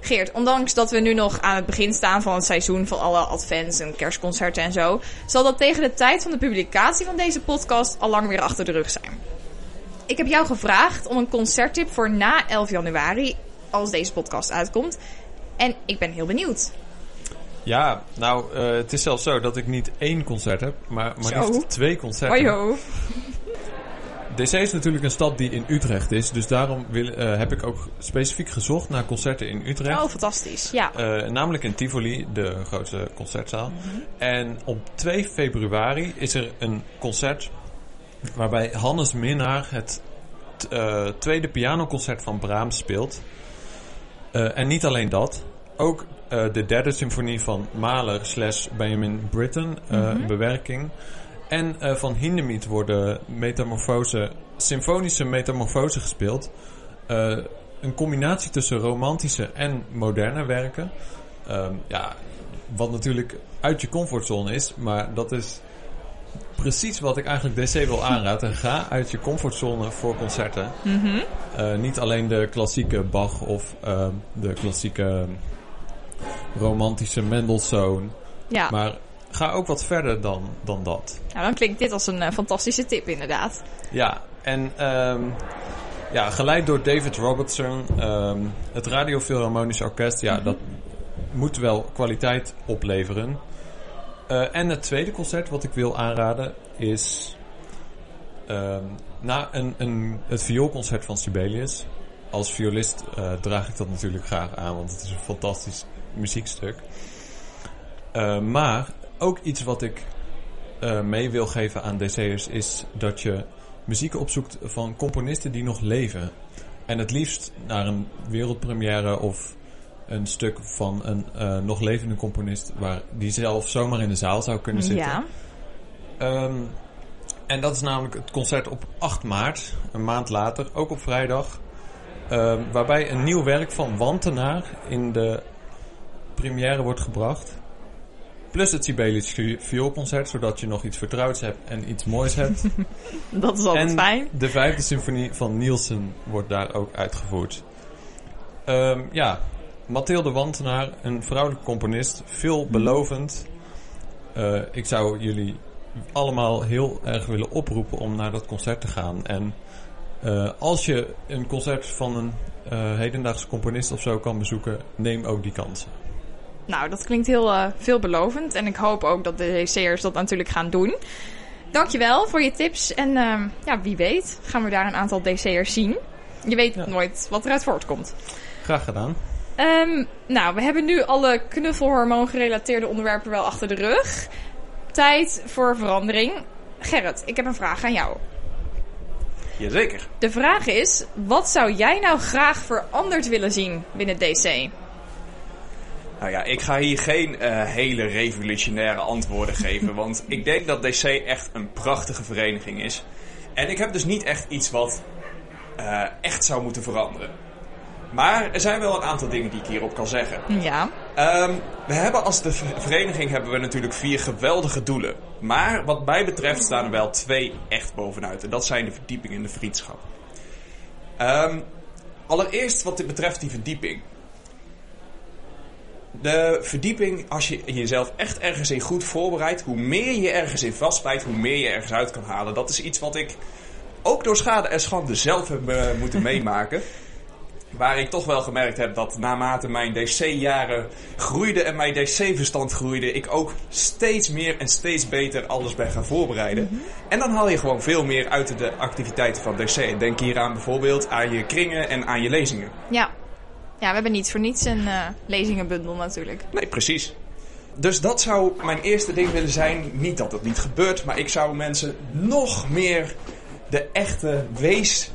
Speaker 1: Geert, ondanks dat we nu nog aan het begin staan van het seizoen van alle advents en kerstconcerten en zo, zal dat tegen de tijd van de publicatie van deze podcast al lang weer achter de rug zijn. Ik heb jou gevraagd om een concerttip voor na 11 januari, als deze podcast uitkomt. En ik ben heel benieuwd.
Speaker 8: Ja, nou, eh, het is zelfs zo dat ik niet één concert heb, maar maar
Speaker 1: Zo.
Speaker 8: liefst twee concerten.
Speaker 1: Ho.
Speaker 8: DC is natuurlijk een stad die in Utrecht is, dus daarom wil, eh, heb ik ook specifiek gezocht naar concerten in Utrecht.
Speaker 1: Oh, fantastisch. Ja.
Speaker 8: Eh, namelijk in Tivoli, de grootste concertzaal. En op 2 februari is er een concert waarbij Hannes Minnaar het tweede pianoconcert van Brahms speelt. En niet alleen dat, ook eh, de derde symfonie van Mahler slash Benjamin Britten, eh, bewerking. En eh, van Hindemith worden metamorfose, symfonische metamorfose gespeeld. Een combinatie tussen romantische en moderne werken. Ehm, ja, wat natuurlijk uit je comfortzone is, maar dat is precies wat ik eigenlijk DC wil aanraden. Ga uit je comfortzone voor concerten. Eh, niet alleen de klassieke Bach of ehm, de klassieke romantische Mendelssohn,
Speaker 1: ja.
Speaker 8: maar ga ook wat verder dan, dan dat.
Speaker 1: Nou, dan klinkt dit als een eh, fantastische tip inderdaad.
Speaker 8: Ja, en ehm, ja, geleid door David Robertson, ehm, het Radio Philharmonisch Orkest, ja, dat moet wel kwaliteit opleveren. Eh, en het tweede concert wat ik wil aanraden is ehm, na een, een, het vioolconcert van Sibelius. Als violist eh, draag ik dat natuurlijk graag aan, want het is een fantastisch muziekstuk. Eh, maar ook iets wat ik eh, mee wil geven aan DC'ers is dat je muziek opzoekt van componisten die nog leven. En het liefst naar een wereldpremière of een stuk van een eh, nog levende componist waar die zelf zomaar in de zaal zou kunnen zitten.
Speaker 1: Ja.
Speaker 8: Ehm, en dat is namelijk het concert op 8 maart, een maand later, ook op vrijdag. Ehm, waarbij een nieuw werk van Wantenaar in de première wordt gebracht. Plus het Sibelius vi- vioolconcert, zodat je nog iets vertrouwds hebt en iets moois hebt. [LAUGHS]
Speaker 1: Dat is altijd
Speaker 8: en
Speaker 1: fijn.
Speaker 8: de vijfde symfonie van Nielsen wordt daar ook uitgevoerd. Ehm, ja, Mathilde Wantenaar, een vrouwelijke componist, veelbelovend. Eh, ik zou jullie allemaal heel erg willen oproepen om naar dat concert te gaan. En eh, als je een concert van een eh, hedendaagse componist of zo kan bezoeken, neem ook die kansen.
Speaker 1: Nou, dat klinkt heel eh, veelbelovend. En ik hoop ook dat de DC'ers dat natuurlijk gaan doen. Dankjewel voor je tips. En ehm, ja, wie weet gaan we daar een aantal DC'ers zien. Je weet
Speaker 8: Ja.
Speaker 1: nooit wat eruit voortkomt.
Speaker 8: Graag gedaan.
Speaker 1: Ehm, nou, we hebben nu alle knuffelhormoon gerelateerde onderwerpen wel achter de rug. Tijd voor verandering. Gerrit, ik heb een vraag aan jou.
Speaker 4: Jazeker.
Speaker 1: De vraag is, wat zou jij nou graag veranderd willen zien binnen DC?
Speaker 9: Nou ja, ik ga hier geen eh, hele revolutionaire antwoorden [LAUGHS] geven, want ik denk dat DC echt een prachtige vereniging is. En ik heb dus niet echt iets wat eh, echt zou moeten veranderen. Maar er zijn wel een aantal dingen die ik hierop kan zeggen.
Speaker 1: Ja,
Speaker 9: Ehm, we hebben als de ver- vereniging hebben we natuurlijk vier geweldige doelen. Maar wat mij betreft staan er wel twee echt bovenuit. En dat zijn de verdieping en de vriendschap. Ehm, allereerst wat dit betreft die verdieping. De verdieping, als je jezelf echt ergens in goed voorbereidt, hoe meer je ergens in vastbijt, hoe meer je ergens uit kan halen. Dat is iets wat ik ook door schade en schande zelf heb eh, moeten [LAUGHS] meemaken. Waar ik toch wel gemerkt heb dat naarmate mijn DC-jaren groeiden en mijn DC-verstand groeide, ik ook steeds meer en steeds beter alles ben gaan voorbereiden. En dan haal je gewoon veel meer uit de activiteiten van DC. Denk hier aan bijvoorbeeld aan je kringen en aan je lezingen.
Speaker 1: ja. Ja, we hebben niets voor niets een eh, lezingenbundel natuurlijk.
Speaker 9: Nee, precies. Dus dat zou mijn eerste ding willen zijn. Niet dat het niet gebeurt, maar ik zou mensen nog meer de echte wees,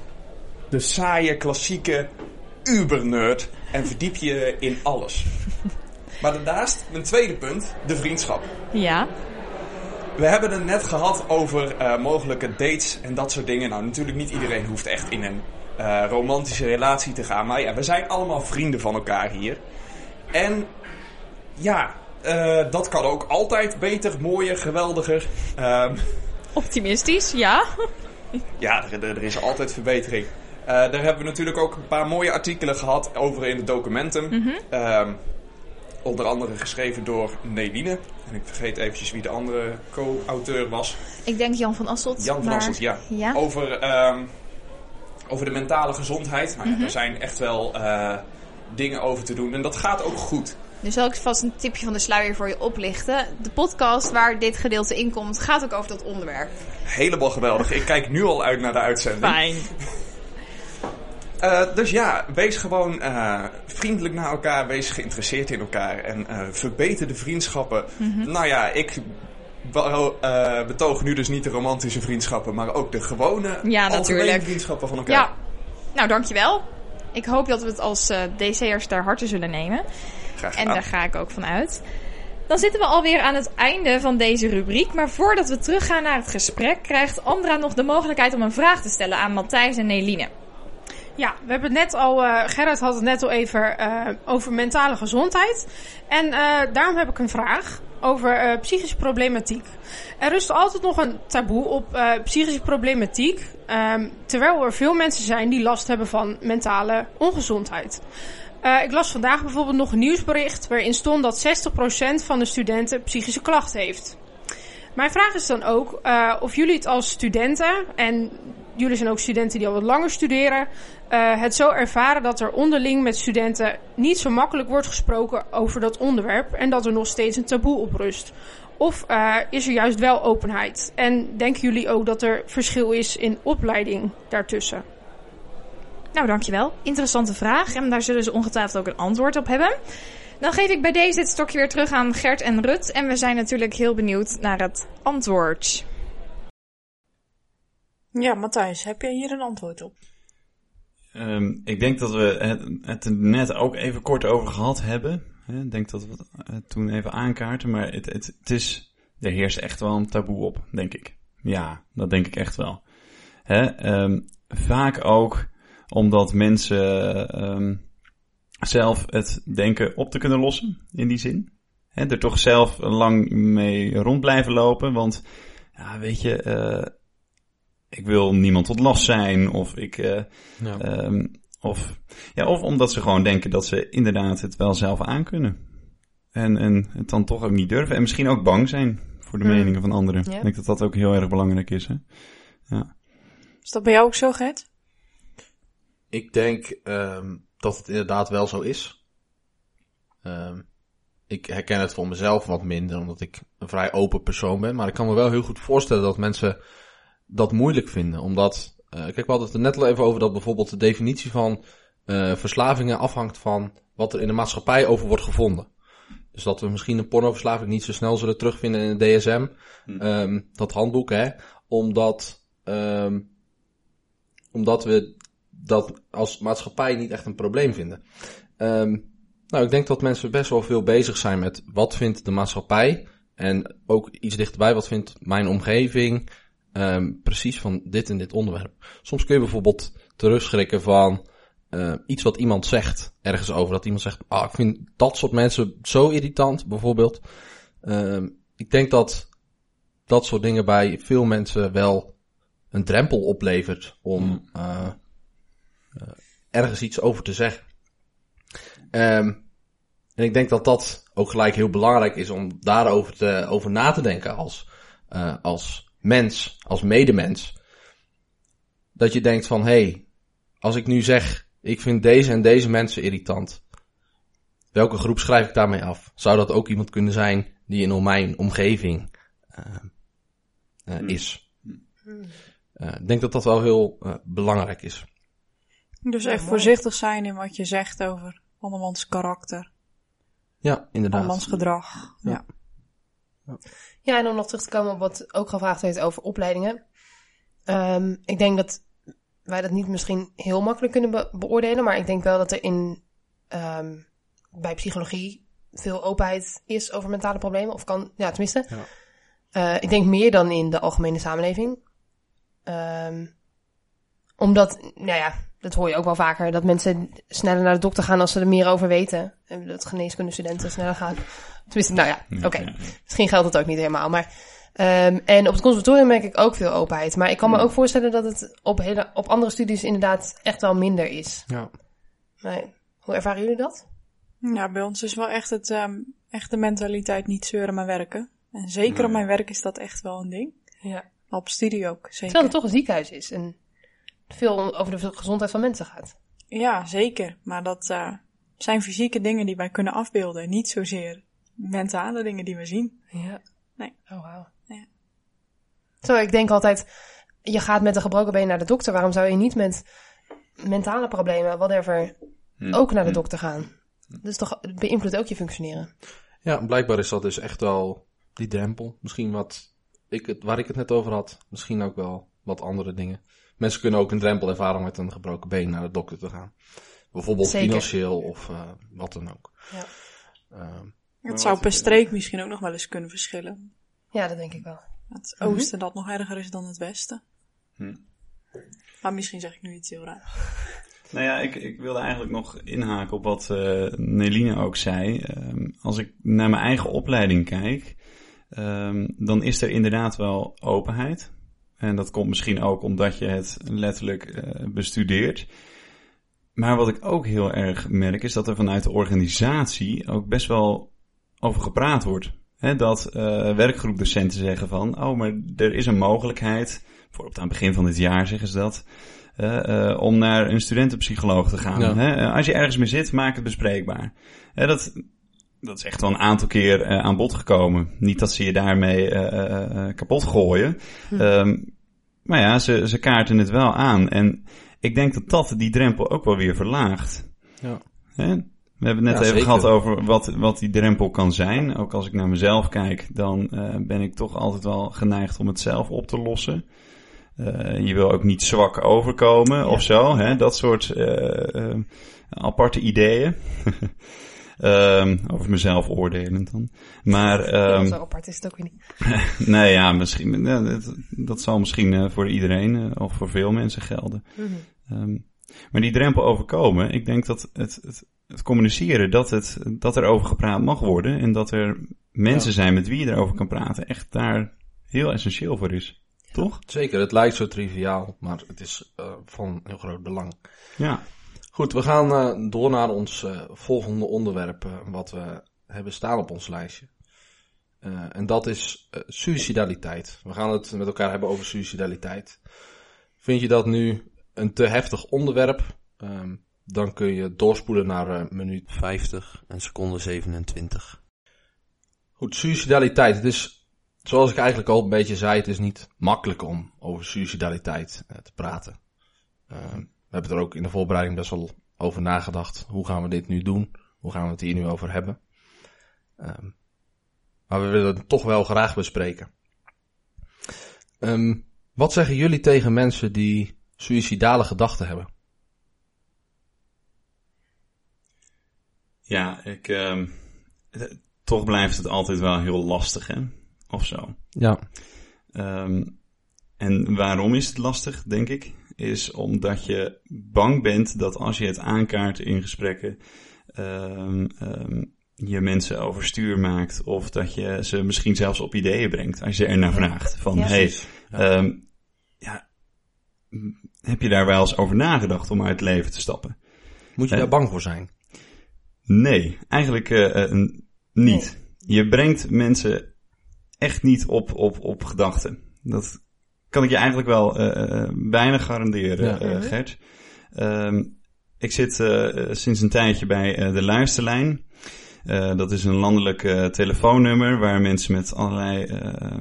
Speaker 9: de saaie, klassieke ubernerd en verdiep je in alles. Maar daarnaast, mijn tweede punt, de vriendschap.
Speaker 1: Ja,
Speaker 9: We hebben het net gehad over eh, mogelijke dates en dat soort dingen. Nou, natuurlijk niet iedereen hoeft echt in een eh, romantische relatie te gaan. Maar ja, we zijn allemaal vrienden van elkaar hier. En ja, eh, dat kan ook altijd beter, mooier, geweldiger. Ehm,
Speaker 1: Optimistisch, ja. [LAUGHS]
Speaker 9: ja, er, er- er is altijd verbetering. Eh, daar hebben we natuurlijk ook een paar mooie artikelen gehad over in de documenten. Ehm, onder andere geschreven door Neline. En ik vergeet eventjes wie de andere co-auteur was.
Speaker 10: Ik denk Jan van Asselt.
Speaker 9: Jan van
Speaker 10: maar-
Speaker 9: Asselt, ja.
Speaker 10: Ja.
Speaker 9: Over, ehm, over de mentale gezondheid. Nou, ja, Er zijn echt wel eh, dingen over te doen. En dat gaat ook goed.
Speaker 10: Nu zal ik vast een tipje van de sluier voor je oplichten. De podcast waar dit gedeelte in komt, gaat ook over dat onderwerp.
Speaker 9: Helemaal geweldig. Ik kijk nu al uit naar de uitzending.
Speaker 1: Fijn.
Speaker 9: Eh, dus ja, wees gewoon eh, vriendelijk naar elkaar, wees geïnteresseerd in elkaar en eh, verbeter de vriendschappen.
Speaker 1: Mhm.
Speaker 9: Nou ja, ik be- eh, betoog nu dus niet de romantische vriendschappen, maar ook de gewone,
Speaker 1: Ja,
Speaker 9: algemene vriendschappen van elkaar.
Speaker 1: Ja. Nou, dankjewel. Ik hoop dat we het als eh DC'ers ter harte zullen nemen.
Speaker 9: Graag
Speaker 1: En daar ga ik ook van uit. Dan zitten we alweer aan het einde van deze rubriek. Maar voordat we teruggaan naar het gesprek, krijgt Andra nog de mogelijkheid om een vraag te stellen aan Matthijs en Neline.
Speaker 11: Ja, we hebben het net al, eh Gerrit had het net al even eh, over mentale gezondheid. En eh, daarom heb ik een vraag over eh, psychische problematiek. Er rust altijd nog een taboe op eh, psychische problematiek. ehm, terwijl er veel mensen zijn die last hebben van mentale ongezondheid. Eh, ik las vandaag bijvoorbeeld nog een nieuwsbericht waarin stond dat 60% van de studenten psychische klachten heeft. Mijn vraag is dan ook of jullie het als studenten, en jullie zijn ook studenten die al wat langer studeren, eh, het zo ervaren dat er onderling met studenten niet zo makkelijk wordt gesproken over dat onderwerp en dat er nog steeds een taboe op rust. Of eh, is er juist wel openheid? En denken jullie ook dat er verschil is in opleiding daartussen?
Speaker 1: Nou, dankjewel. Interessante vraag. En daar zullen ze ongetwijfeld ook een antwoord op hebben. Dan geef ik bij deze dit stokje weer terug aan Gert en Rut. En we zijn natuurlijk heel benieuwd naar het antwoord.
Speaker 5: Ja, Matthijs, heb jij hier een antwoord op?
Speaker 4: Ehm, ik denk dat we het, het net ook even kort over gehad hebben. Ik denk dat we het eh, toen even aankaarten. Maar het, het, is, er heerst echt wel een taboe op, denk ik. Ja, dat denk ik echt wel. Ehm, vaak ook omdat mensen ehm, zelf het denken op te kunnen lossen, in die zin. Hè, er toch zelf lang mee rond blijven lopen. Want, ja, weet je, eh, ik wil niemand tot last zijn. Of ik... eh,
Speaker 2: Ja.
Speaker 4: Ehm, of, ja, of omdat ze gewoon denken dat ze inderdaad het wel zelf aankunnen. En, en het dan toch ook niet durven. En misschien ook bang zijn voor de
Speaker 11: Hmm.
Speaker 4: meningen van anderen.
Speaker 11: Ja.
Speaker 4: Ik denk dat dat ook heel erg belangrijk is. Hè?
Speaker 5: Is dat bij jou ook zo, Gert?
Speaker 2: Ik denk ehm, dat het inderdaad wel zo is. Ehm, ik herken het voor mezelf wat minder, omdat ik een vrij open persoon ben. Maar ik kan me wel heel goed voorstellen dat mensen dat moeilijk vinden. Omdat, eh, kijk, we hadden het er net al even over dat bijvoorbeeld de definitie van eh, verslavingen afhangt van wat er in de maatschappij over wordt gevonden. Dus dat we misschien een pornoverslaving niet zo snel zullen terugvinden in het DSM, ehm, dat handboek, hè. Omdat, ehm, omdat we dat als maatschappij niet echt een probleem vinden. Ehm, nou, ik denk dat mensen best wel veel bezig zijn met wat vindt de maatschappij. En ook iets dichterbij, wat vindt mijn omgeving ehm, precies van dit en dit onderwerp. Soms kun je bijvoorbeeld terugschrikken van eh, iets wat iemand zegt ergens over. Dat iemand zegt, ah, ik vind dat soort mensen zo irritant, bijvoorbeeld. Ehm, ik denk dat dat soort dingen bij veel mensen wel een drempel oplevert om eh, eh, ergens iets over te zeggen. Ehm, en ik denk dat dat ook gelijk heel belangrijk is om daarover te, over na te denken als, eh, als mens, als medemens. Dat je denkt van, hé, hey, als ik nu zeg, ik vind deze en deze mensen irritant. Welke groep schrijf ik daarmee af? Zou dat ook iemand kunnen zijn die in mijn omgeving eh, eh, is? Eh, ik denk dat dat wel heel eh, belangrijk is.
Speaker 5: Dus echt voorzichtig zijn in wat je zegt over andermans karakter,
Speaker 2: Ja, inderdaad.
Speaker 5: andermans gedrag. Ja.
Speaker 11: Ja, en om nog terug te komen op wat ook gevraagd werd over opleidingen. Ehm, ik denk dat wij dat niet misschien heel makkelijk kunnen be- beoordelen, maar ik denk wel dat er in ehm, bij psychologie veel openheid is over mentale problemen. Of kan, ja, tenminste.
Speaker 2: Ja.
Speaker 11: Eh, ik denk meer dan in de algemene samenleving. Ehm, omdat, nou ja,
Speaker 3: dat hoor je ook wel vaker, dat mensen sneller naar de dokter gaan als ze er meer over weten. En dat geneeskundestudenten sneller gaan. Tenminste, nou ja, oké. Misschien geldt dat ook niet helemaal, maar... ehm, en op het conservatorium merk ik ook veel openheid. Maar ik kan me ook voorstellen dat het op, hele, op andere studies inderdaad echt wel minder is.
Speaker 2: Ja.
Speaker 3: Maar hoe ervaren jullie dat?
Speaker 5: Ja, bij ons is wel echt, het, ehm, echt de mentaliteit niet zeuren, maar werken. En zeker
Speaker 4: Nee.
Speaker 5: op mijn werk is dat echt wel een ding.
Speaker 3: Ja.
Speaker 5: Maar op studie ook, zeker.
Speaker 3: Terwijl het toch een ziekenhuis is en veel over de gezondheid van mensen gaat.
Speaker 5: Ja, zeker. Maar dat eh, zijn fysieke dingen die wij kunnen afbeelden. Niet zozeer mentale dingen die we zien.
Speaker 3: Ja.
Speaker 5: Nee.
Speaker 3: Oh, wauw.
Speaker 5: Ja.
Speaker 3: Zo, ik denk altijd, je gaat met een gebroken been naar de dokter. Waarom zou je niet met mentale problemen, whatever,
Speaker 4: Hm.
Speaker 3: ook naar de dokter gaan? Dus toch het beïnvloedt ook je functioneren.
Speaker 2: Ja, blijkbaar is dat dus echt wel die drempel. Misschien wat ik het, waar ik het net over had. Misschien ook wel wat andere dingen. Mensen kunnen ook een drempel ervaren met een gebroken been naar de dokter te gaan. Bijvoorbeeld
Speaker 3: Zeker.
Speaker 2: financieel of eh, wat dan ook.
Speaker 3: Ja.
Speaker 2: Ehm,
Speaker 5: Het zou per streek misschien ook nog wel eens kunnen verschillen.
Speaker 3: Ja, dat denk ik wel.
Speaker 5: Het oosten dat nog erger is dan het westen.
Speaker 4: Hm.
Speaker 5: Maar misschien zeg ik nu iets heel raar.
Speaker 4: Nou ja, ik, ik wilde eigenlijk nog inhaken op wat eh Neline ook zei. Ehm, als ik naar mijn eigen opleiding kijk, ehm, dan is er inderdaad wel openheid. En dat komt misschien ook omdat je het letterlijk eh, bestudeert. Maar wat ik ook heel erg merk, is dat er vanuit de organisatie ook best wel over gepraat wordt. Dat eh werkgroepdocenten zeggen van, oh, maar er is een mogelijkheid, bijvoorbeeld aan het begin van dit jaar zeggen ze dat, eh, om naar een studentenpsycholoog te gaan.
Speaker 2: Ja.
Speaker 4: Als je ergens mee zit, maak het bespreekbaar. Dat, dat is echt wel een aantal keer eh, aan bod gekomen. Niet dat ze je daarmee eh, eh, kapot gooien. Ehm, maar ja, ze, ze kaarten het wel aan. En ik denk dat dat die drempel ook wel weer verlaagt.
Speaker 2: Ja.
Speaker 4: Hè? We hebben het net
Speaker 2: Ja,
Speaker 4: even
Speaker 2: zeker.
Speaker 4: gehad over wat, wat die drempel kan zijn. Ook als ik naar mezelf kijk, dan ben ik toch altijd wel geneigd om het zelf op te lossen. Je wil ook niet zwak overkomen of zo. Hè? Dat soort aparte ideeën. [LAUGHS] Ehm, over mezelf oordelend dan. Maar ehm,
Speaker 3: Zo apart is het ook weer niet. [LAUGHS]
Speaker 4: nee, ja, misschien, ja, dat, dat zal misschien eh, voor iedereen eh, of voor veel mensen gelden.
Speaker 3: Mhm.
Speaker 4: Ehm, maar die drempel overkomen, ik denk dat het, het, het communiceren, dat, het, dat er over gepraat mag worden en dat er mensen
Speaker 2: Ja.
Speaker 4: zijn met wie je erover kan praten, echt daar heel essentieel voor is. Toch?
Speaker 2: zeker, het lijkt zo triviaal, maar het is eh, van heel groot belang.
Speaker 4: Ja.
Speaker 2: Goed, we gaan eh, door naar ons eh, volgende onderwerp, eh, wat we hebben staan op ons lijstje. En dat is suicidaliteit. We gaan het met elkaar hebben over suicidaliteit. Vind je dat nu een te heftig onderwerp? Ehm, dan kun je doorspoelen naar minuut 50 en seconde 27. Goed, suicidaliteit. Het is, zoals ik eigenlijk al een beetje zei, het is niet makkelijk om over suicidaliteit te praten. We hebben er ook in de voorbereiding best wel over nagedacht. Hoe gaan we dit nu doen? Hoe gaan we het hier nu over hebben? Ehm, maar we willen het toch wel graag bespreken. Ehm, wat zeggen jullie tegen mensen die suïcidale gedachten hebben?
Speaker 4: Ja, ik, ehm, eh, toch blijft het altijd wel heel lastig, hè? Of zo.
Speaker 2: Ja.
Speaker 4: Ehm, en waarom is het lastig, denk ik? Is omdat je bang bent dat als je het aankaart in gesprekken, ehm, ehm, je mensen overstuur maakt. Of dat je ze misschien zelfs op ideeën brengt als je er naar vraagt. Van,
Speaker 3: Ja.
Speaker 4: hey,
Speaker 2: Ja.
Speaker 4: ehm, ja, heb je daar wel eens over nagedacht om uit het leven te stappen?
Speaker 2: Moet je
Speaker 4: Eh,
Speaker 2: daar bang voor zijn?
Speaker 4: Nee, eigenlijk eh, eh, niet. Je brengt mensen echt niet op, op, op gedachten. Dat kan ik je eigenlijk wel eh, eh, bijna garanderen,
Speaker 2: Ja.
Speaker 4: eh, Gert. Ehm, ik zit eh, eh, sinds een tijdje bij eh, de Luisterlijn. Eh, dat is een landelijk eh, telefoonnummer waar mensen met allerlei eh,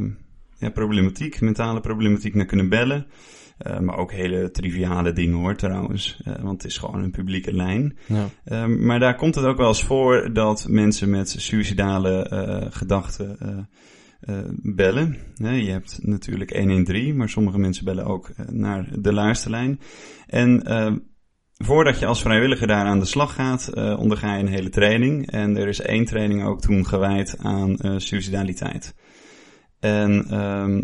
Speaker 4: ja, problematiek, mentale problematiek naar kunnen bellen. Eh, maar ook hele triviale dingen hoor trouwens. Eh, want het is gewoon een publieke lijn.
Speaker 2: Ja.
Speaker 4: Ehm, maar daar komt het ook wel eens voor dat mensen met suïcidale eh, gedachten eh, eh, bellen. Je hebt natuurlijk 113, maar sommige mensen bellen ook eh, naar de luisterlijn. En ehm, voordat je als vrijwilliger daar aan de slag gaat, eh, onderga je een hele training. En er is één training ook toen gewijd aan eh suicidaliteit. En ehm,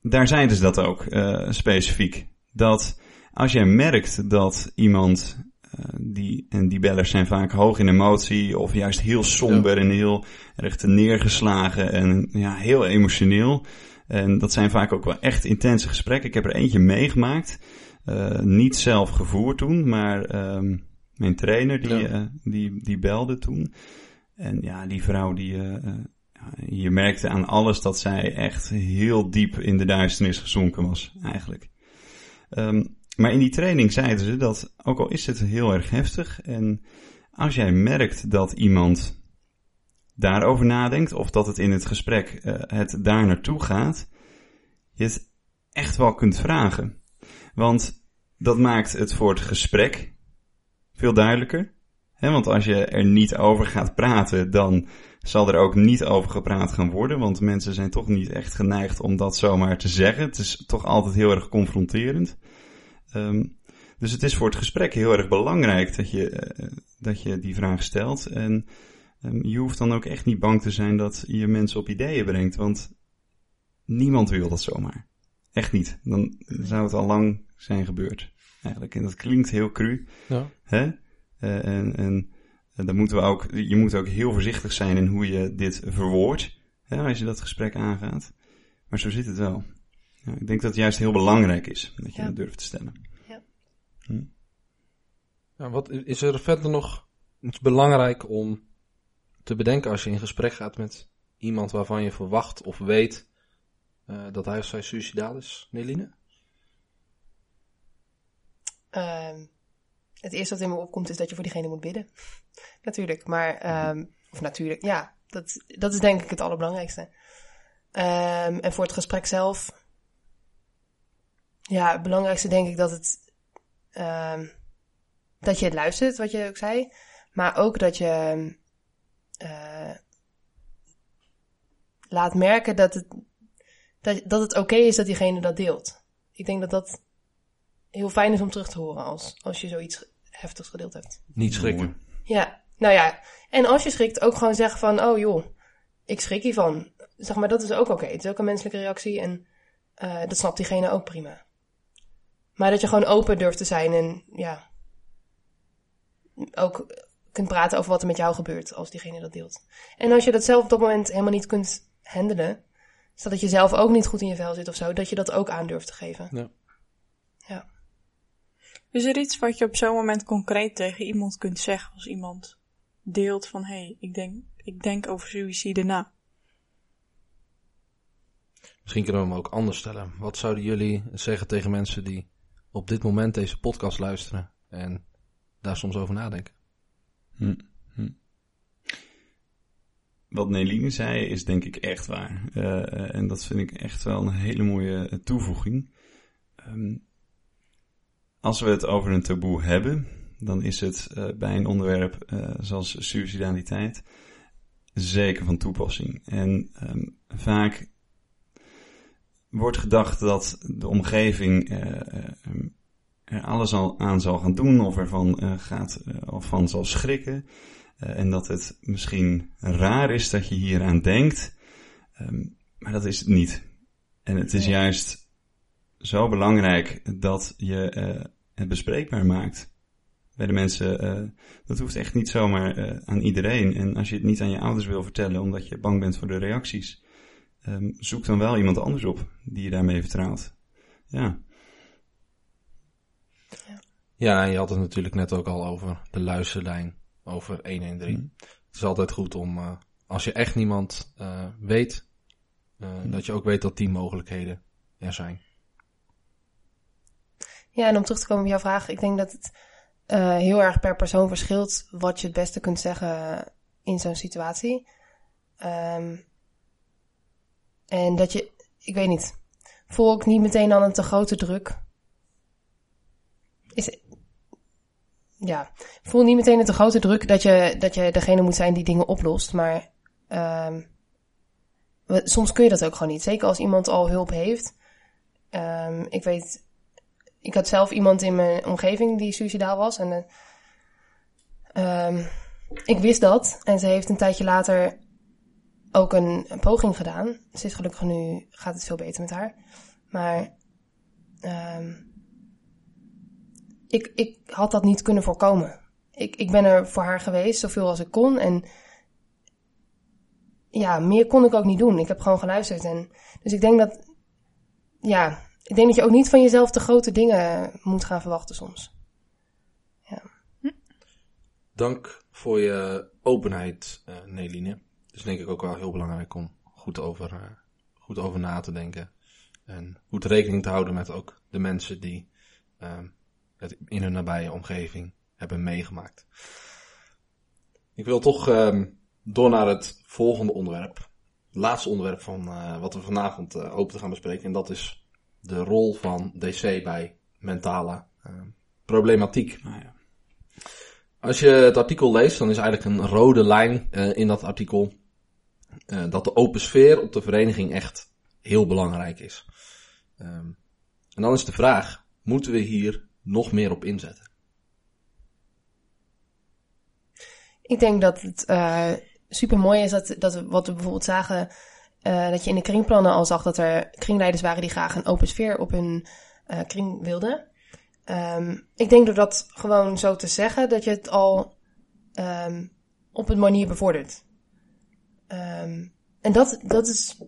Speaker 4: daar zeiden ze dat ook eh, specifiek. Dat als jij merkt dat iemand, eh, die, en die bellers zijn vaak hoog in emotie, of juist heel somber en heel erg neergeslagen en ja, heel emotioneel. En dat zijn vaak ook wel echt intense gesprekken. Ik heb er eentje meegemaakt. Eh, niet zelf gevoerd toen, maar ehm, mijn trainer die,
Speaker 2: Ja.
Speaker 4: eh, die, die belde toen. En ja, die vrouw die... eh, je merkte aan alles dat zij echt heel diep in de duisternis gezonken was, eigenlijk. Ehm, maar in die training zeiden ze dat, ook al is het heel erg heftig, en als jij merkt dat iemand daarover nadenkt, of dat het in het gesprek eh, het daar naartoe gaat, je het echt wel kunt vragen. Want dat maakt het voor het gesprek veel duidelijker. Want als je er niet over gaat praten, dan zal er ook niet over gepraat gaan worden. Want mensen zijn toch niet echt geneigd om dat zomaar te zeggen. Het is toch altijd heel erg confronterend. Ehm, dus het is voor het gesprek heel erg belangrijk dat je, eh, dat je die vraag stelt. En ehm, je hoeft dan ook echt niet bang te zijn dat je mensen op ideeën brengt. Want niemand wil dat zomaar. Echt niet. Dan zou het al lang zijn gebeurd. Eigenlijk. En dat klinkt heel cru.
Speaker 2: Ja.
Speaker 4: Hè? Eh, en, en en dan moeten we ook, je moet ook heel voorzichtig zijn in hoe je dit verwoordt. Hè, als je dat gesprek aangaat. Maar zo zit het wel. Ja, ik denk dat het juist heel belangrijk is. Dat je
Speaker 3: Ja.
Speaker 4: dat durft te stellen.
Speaker 2: Ja, wat is er verder nog iets belangrijk om te bedenken als je in gesprek gaat met iemand waarvan je verwacht of weet eh, dat hij of zij suicidaal is, Neline?
Speaker 3: Ehm, het eerste wat in me opkomt is dat je voor diegene moet bidden. [LAUGHS] natuurlijk, maar... ehm, of natuurlijk, ja. Dat, dat is denk ik het allerbelangrijkste. Ehm, en voor het gesprek zelf... Ja, het belangrijkste denk ik dat het... ehm, dat je het luistert, wat je ook zei. Maar ook dat je... eh, laat merken dat het, dat, dat het oké is dat diegene dat deelt. Ik denk dat dat heel fijn is om terug te horen als, als je zoiets heftigs gedeeld hebt.
Speaker 2: Niet schrikken.
Speaker 3: Ja, nou ja. En als je schrikt, ook gewoon zeggen van, oh joh, ik schrik hiervan. Zeg maar, dat is ook oké. Het is ook een menselijke reactie en eh, dat snapt diegene ook prima. Maar dat je gewoon open durft te zijn en ja, ook kunt praten over wat er met jou gebeurt als diegene dat deelt. En als je dat zelf op dat moment helemaal niet kunt handelen, zodat je zelf ook niet goed in je vel zit of zo, dat je dat ook aan durft te geven.
Speaker 2: Ja.
Speaker 3: Ja.
Speaker 5: Is er iets wat je op zo'n moment concreet tegen iemand kunt zeggen als iemand deelt van hé, hey, ik, denk, ik denk over suïcide na?
Speaker 2: Misschien kunnen we hem ook anders stellen. Wat zouden jullie zeggen tegen mensen die op dit moment deze podcast luisteren en daar soms over nadenken?
Speaker 4: Hm, hm. Wat Neline zei is denk ik echt waar. Eh, en dat vind ik echt wel een hele mooie toevoeging. Ehm, als we het over een taboe hebben, dan is het eh, bij een onderwerp eh, zoals suicidaliteit zeker van toepassing. En ehm, vaak wordt gedacht dat de omgeving eh, eh, er alles al aan zal gaan doen of ervan eh, gaat of van zal schrikken. En dat het misschien raar is dat je hier aan denkt. Ehm, maar dat is het niet. En het is juist zo belangrijk dat je het bespreekbaar maakt. Bij de mensen, dat hoeft echt niet zomaar aan iedereen. En als je het niet aan je ouders wil vertellen omdat je bang bent voor de reacties, ehm, zoek dan wel iemand anders op die je daarmee vertrouwt. Ja.
Speaker 2: Ja, en je had het natuurlijk net ook al over de luisterlijn, over 113. Het is altijd goed om, eh, als je echt niemand eh, weet, eh, dat je ook weet dat die mogelijkheden er zijn.
Speaker 3: Ja, en om terug te komen op jouw vraag, ik denk dat het eh, heel erg per persoon verschilt wat je het beste kunt zeggen in zo'n situatie. Ehm, en dat je, ik weet niet, voel ook niet meteen dan een te grote druk. Is, ja, voel niet meteen een te grote druk dat je, dat je degene moet zijn die dingen oplost, maar we- soms kun je dat ook gewoon niet. Zeker als iemand al hulp heeft. Ehm, ik weet ik had zelf iemand in mijn omgeving die suicidaal was. En ehm, ik wist dat. En ze heeft een tijdje later ook een, poging gedaan. Ze is gelukkig nu, gaat het veel beter met haar. Maar ehm, ik, ik had dat niet kunnen voorkomen. Ik, ik ben er voor haar geweest, zoveel als ik kon. En ja, meer kon ik ook niet doen. Ik heb gewoon geluisterd. En, dus ik denk dat, ja, ik denk dat je ook niet van jezelf de grote dingen moet gaan verwachten soms.
Speaker 2: Dank voor je openheid, eh Neline. Dus denk ik ook wel heel belangrijk om goed over, eh, goed over na te denken. En goed rekening te houden met ook de mensen die ehm, het in hun nabije omgeving hebben meegemaakt. Ik wil toch ehm, door naar het volgende onderwerp. Het laatste onderwerp van eh, wat we vanavond eh, hopen te gaan bespreken. En dat is de rol van DC bij mentale ehm, problematiek.
Speaker 4: Nou ja.
Speaker 2: Als je het artikel leest, dan is eigenlijk een rode lijn in dat artikel eh, dat de open sfeer op de vereniging echt heel belangrijk is. Ehm, en dan is de vraag, moeten we hier nog meer op inzetten?
Speaker 3: Ik denk dat het uh, super mooi is dat, dat we, wat we bijvoorbeeld zagen, uh, dat je in de kringplannen al zag dat er kringleiders waren die graag een open sfeer op hun kring wilden. Um, ik denk door dat gewoon zo te zeggen, dat je het al um, op een manier bevordert. Um, en dat, dat is.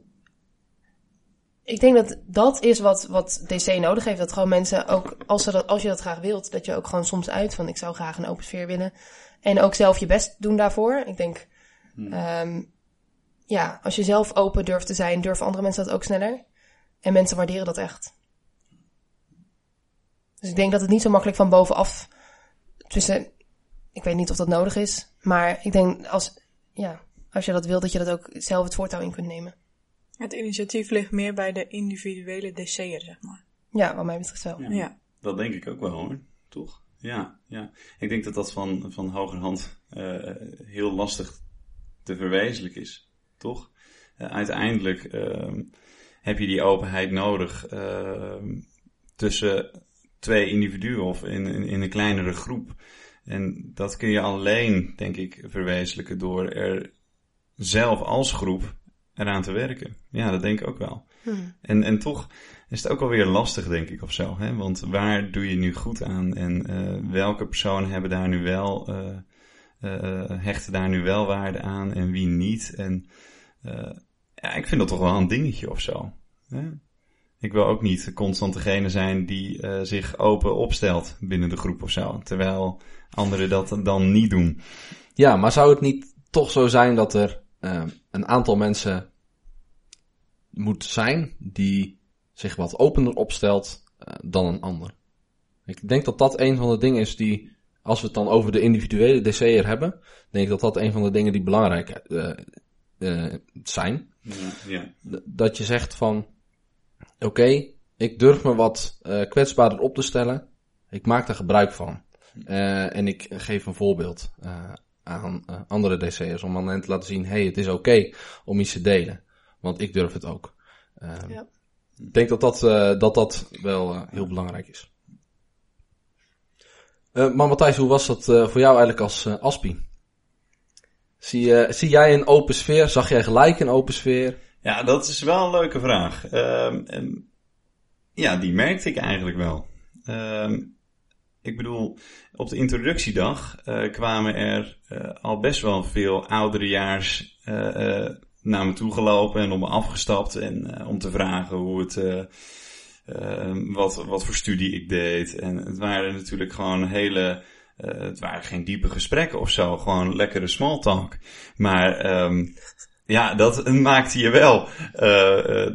Speaker 3: Ik denk dat dat is wat, wat DC nodig heeft. Dat gewoon mensen ook, als, ze dat, als je dat graag wilt, dat je ook gewoon soms uit van ik zou graag een open sfeer willen. En ook zelf je best doen daarvoor. Ik denk, hmm. um, ja, als je zelf open durft te zijn, durven andere mensen dat ook sneller. En mensen waarderen dat echt. Dus ik denk dat het niet zo makkelijk van bovenaf. Tussen, ik weet niet of dat nodig is. Maar ik denk als, ja, als je dat wil, dat je dat ook zelf het voortouw in kunt nemen.
Speaker 5: Het initiatief ligt meer bij de individuele DC'er, zeg maar.
Speaker 3: Ja, wat mij betreft wel.
Speaker 4: Ja, ja. Dat denk ik ook wel hoor, toch? Ja, ja. Ik denk dat dat van, van hogerhand uh, heel lastig te verwezenlijken is, toch? Uh, uiteindelijk uh, heb je die openheid nodig ehm, tussen twee individuen of in, in, in, een kleinere groep. En dat kun je alleen, denk ik, verwezenlijken door er zelf als groep eraan te werken. Ja, dat denk ik ook wel. Hmm. En, en toch is het ook alweer lastig, denk ik, of zo. Hè? Want waar doe je nu goed aan? En uh, welke personen hebben daar nu wel, uh, uh, hechten daar nu wel waarde aan en wie niet? En ja, ik vind dat toch wel een dingetje of zo. Hè? Ik wil ook niet constant degene zijn die zich open opstelt binnen de groep of zo. Terwijl anderen dat dan niet doen.
Speaker 2: Ja, maar zou het niet toch zo zijn dat er een aantal mensen moet zijn die zich wat opener opstelt uh, dan een ander. Ik denk dat dat een van de dingen is die, als we het dan over de individuele DC'er hebben, denk ik dat dat een van de dingen die belangrijk uh, uh, zijn.
Speaker 4: Ja, ja.
Speaker 2: Dat je zegt van, oké, okay, ik durf me wat kwetsbaarder op te stellen, ik maak er gebruik van. en ik geef een voorbeeld aan andere DC'ers om aan hen te laten zien, hey, het is oké okay om iets te delen. Want ik durf het ook. Uh, ja. Ik denk dat dat, uh, dat, dat wel uh, heel belangrijk is. maar Matthijs, hoe was dat voor jou eigenlijk als Aspie? Zie, zie jij een open sfeer? Zag jij gelijk een open sfeer?
Speaker 4: Ja, dat is wel een leuke vraag. Ehm, en ja, die merkte ik eigenlijk wel. Ehm, ik bedoel, op de introductiedag kwamen er al best wel veel ouderejaars naar me toe gelopen en op me afgestapt en om te vragen hoe het, wat, wat voor studie ik deed. En het waren natuurlijk gewoon hele, het waren geen diepe gesprekken of zo, gewoon lekkere small talk. Maar um, ja, dat [LAUGHS] maakte je wel,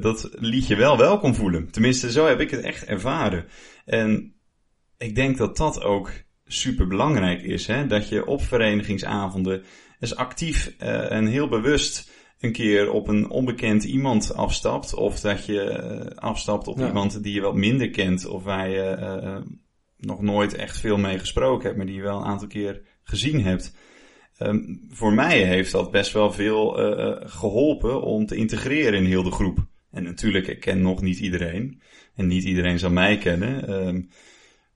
Speaker 4: dat liet je wel welkom voelen. Tenminste, zo heb ik het echt ervaren. En ik denk dat dat ook super belangrijk is, hè? dat je op verenigingsavonden eens actief en heel bewust een keer op een onbekend iemand afstapt. Of dat je uh, afstapt op ja. iemand die je wat minder kent. Of waar je uh, nog nooit echt veel mee gesproken hebt, maar die je wel een aantal keer gezien hebt. Um, voor mij heeft dat best wel veel geholpen om te integreren in heel de groep. En natuurlijk, ik ken nog niet iedereen. En niet iedereen zal mij kennen. Um,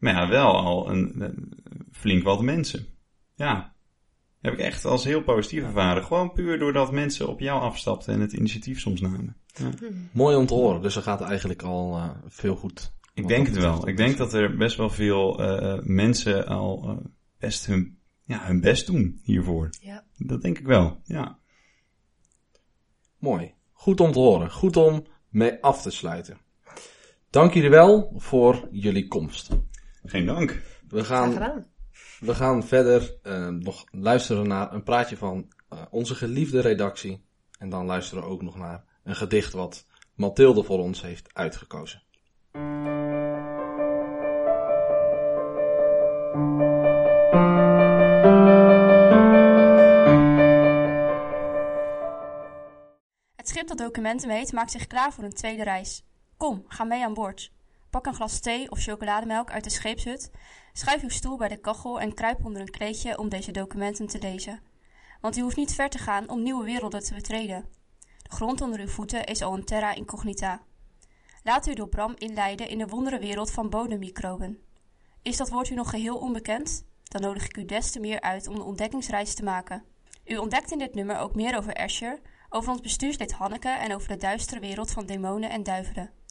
Speaker 4: maar ja, wel al een, een flink wat mensen. Ja, heb ik echt als heel positief ervaren. Gewoon puur doordat mensen op jou afstapten en het initiatief soms namen. Ja.
Speaker 2: Mooi om te horen. Dus er gaat eigenlijk al uh, veel goed
Speaker 4: Ik denk het wel. Ik denk dat er best wel veel eh, mensen al eh, best hun, ja, hun best doen hiervoor.
Speaker 3: Ja.
Speaker 4: Dat denk ik wel, ja.
Speaker 2: Mooi. Goed om te horen. Goed om mee af te sluiten. Dank jullie wel voor jullie komst.
Speaker 4: Geen dank.
Speaker 2: We gaan, we gaan verder eh, nog luisteren naar een praatje van eh, onze geliefde redactie. En dan luisteren we ook nog naar een gedicht wat Mathilde voor ons heeft uitgekozen.
Speaker 12: Het schip dat documenten heet maakt zich klaar voor een tweede reis. Kom, ga mee aan boord. Pak een glas thee of chocolademelk uit de scheepshut, schuif uw stoel bij de kachel en kruip onder een kleedje om deze documenten te lezen. Want u hoeft niet ver te gaan om nieuwe werelden te betreden. De grond onder uw voeten is al een terra incognita. Laat u door Bram inleiden in de wonderenwereld van bodemmicroben. Is dat woord u nog geheel onbekend? Dan nodig ik u des te meer uit om de ontdekkingsreis te maken. U ontdekt in dit nummer ook meer over Asher, over ons bestuurslid Hanneke en over de duistere wereld van demonen en duivelen.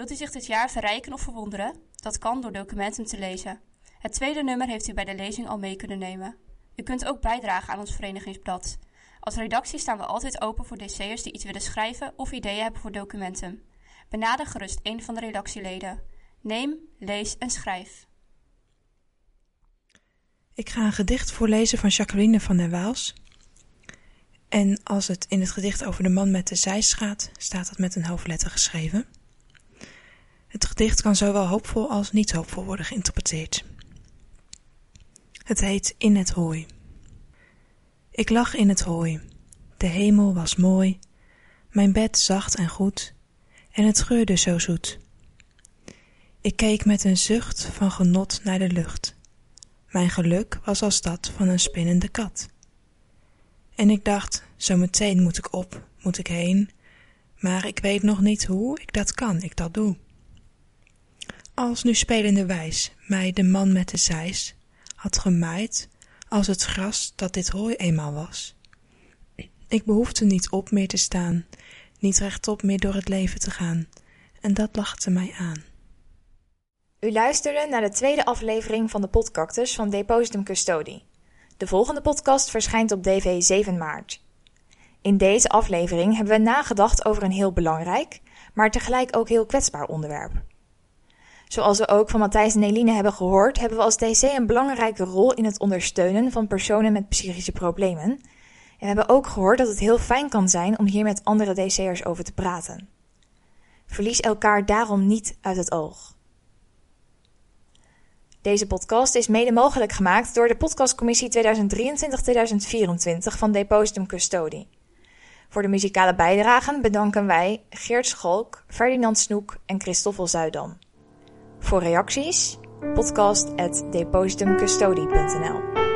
Speaker 12: Wilt u zich dit jaar verrijken of verwonderen? Dat kan door documenten te lezen. Het tweede nummer heeft u bij de lezing al mee kunnen nemen. U kunt ook bijdragen aan ons verenigingsblad. Als redactie staan we altijd open voor DC'ers die iets willen schrijven of ideeën hebben voor documenten. Benader gerust een van de redactieleden. Neem, lees en schrijf.
Speaker 13: Ik ga een gedicht voorlezen van Jacqueline van der Waals. En als het in het gedicht over de man met de zeis gaat, staat dat met een hoofdletter geschreven. Het gedicht kan zowel hoopvol als niet hoopvol worden geïnterpreteerd. Het heet In het hooi. Ik lag in het hooi. De hemel was mooi, mijn bed zacht en goed, en het geurde zo zoet. Ik keek met een zucht van genot naar de lucht. Mijn geluk was als dat van een spinnende kat. En ik dacht, zo meteen moet ik op, moet ik heen, maar ik weet nog niet hoe ik dat kan, ik dat doe. Als nu spelende wijs mij de man met de zeis had gemaaid als het gras dat dit hooi eenmaal was. Ik behoefde niet op meer te staan, niet rechtop meer door het leven te gaan, en dat lachte mij aan.
Speaker 1: U luisterde naar de tweede aflevering van de Podcactus van Depositum Custodie. De volgende podcast verschijnt op DV 7 maart. In deze aflevering hebben we nagedacht over een heel belangrijk, maar tegelijk ook heel kwetsbaar onderwerp. Zoals we ook van Matthijs en Eline hebben gehoord, hebben we als DC een belangrijke rol in het ondersteunen van personen met psychische problemen. En we hebben ook gehoord dat het heel fijn kan zijn om hier met andere DC'ers over te praten. Verlies elkaar daarom niet uit het oog. Deze podcast is mede mogelijk gemaakt door de podcastcommissie 2023-2024 van Depositum Custodie. Voor de muzikale bijdragen bedanken wij Geert Schalk, Ferdinand Snoek en Christoffel Zuidam. Voor reacties podcast@depositumcustodie.nl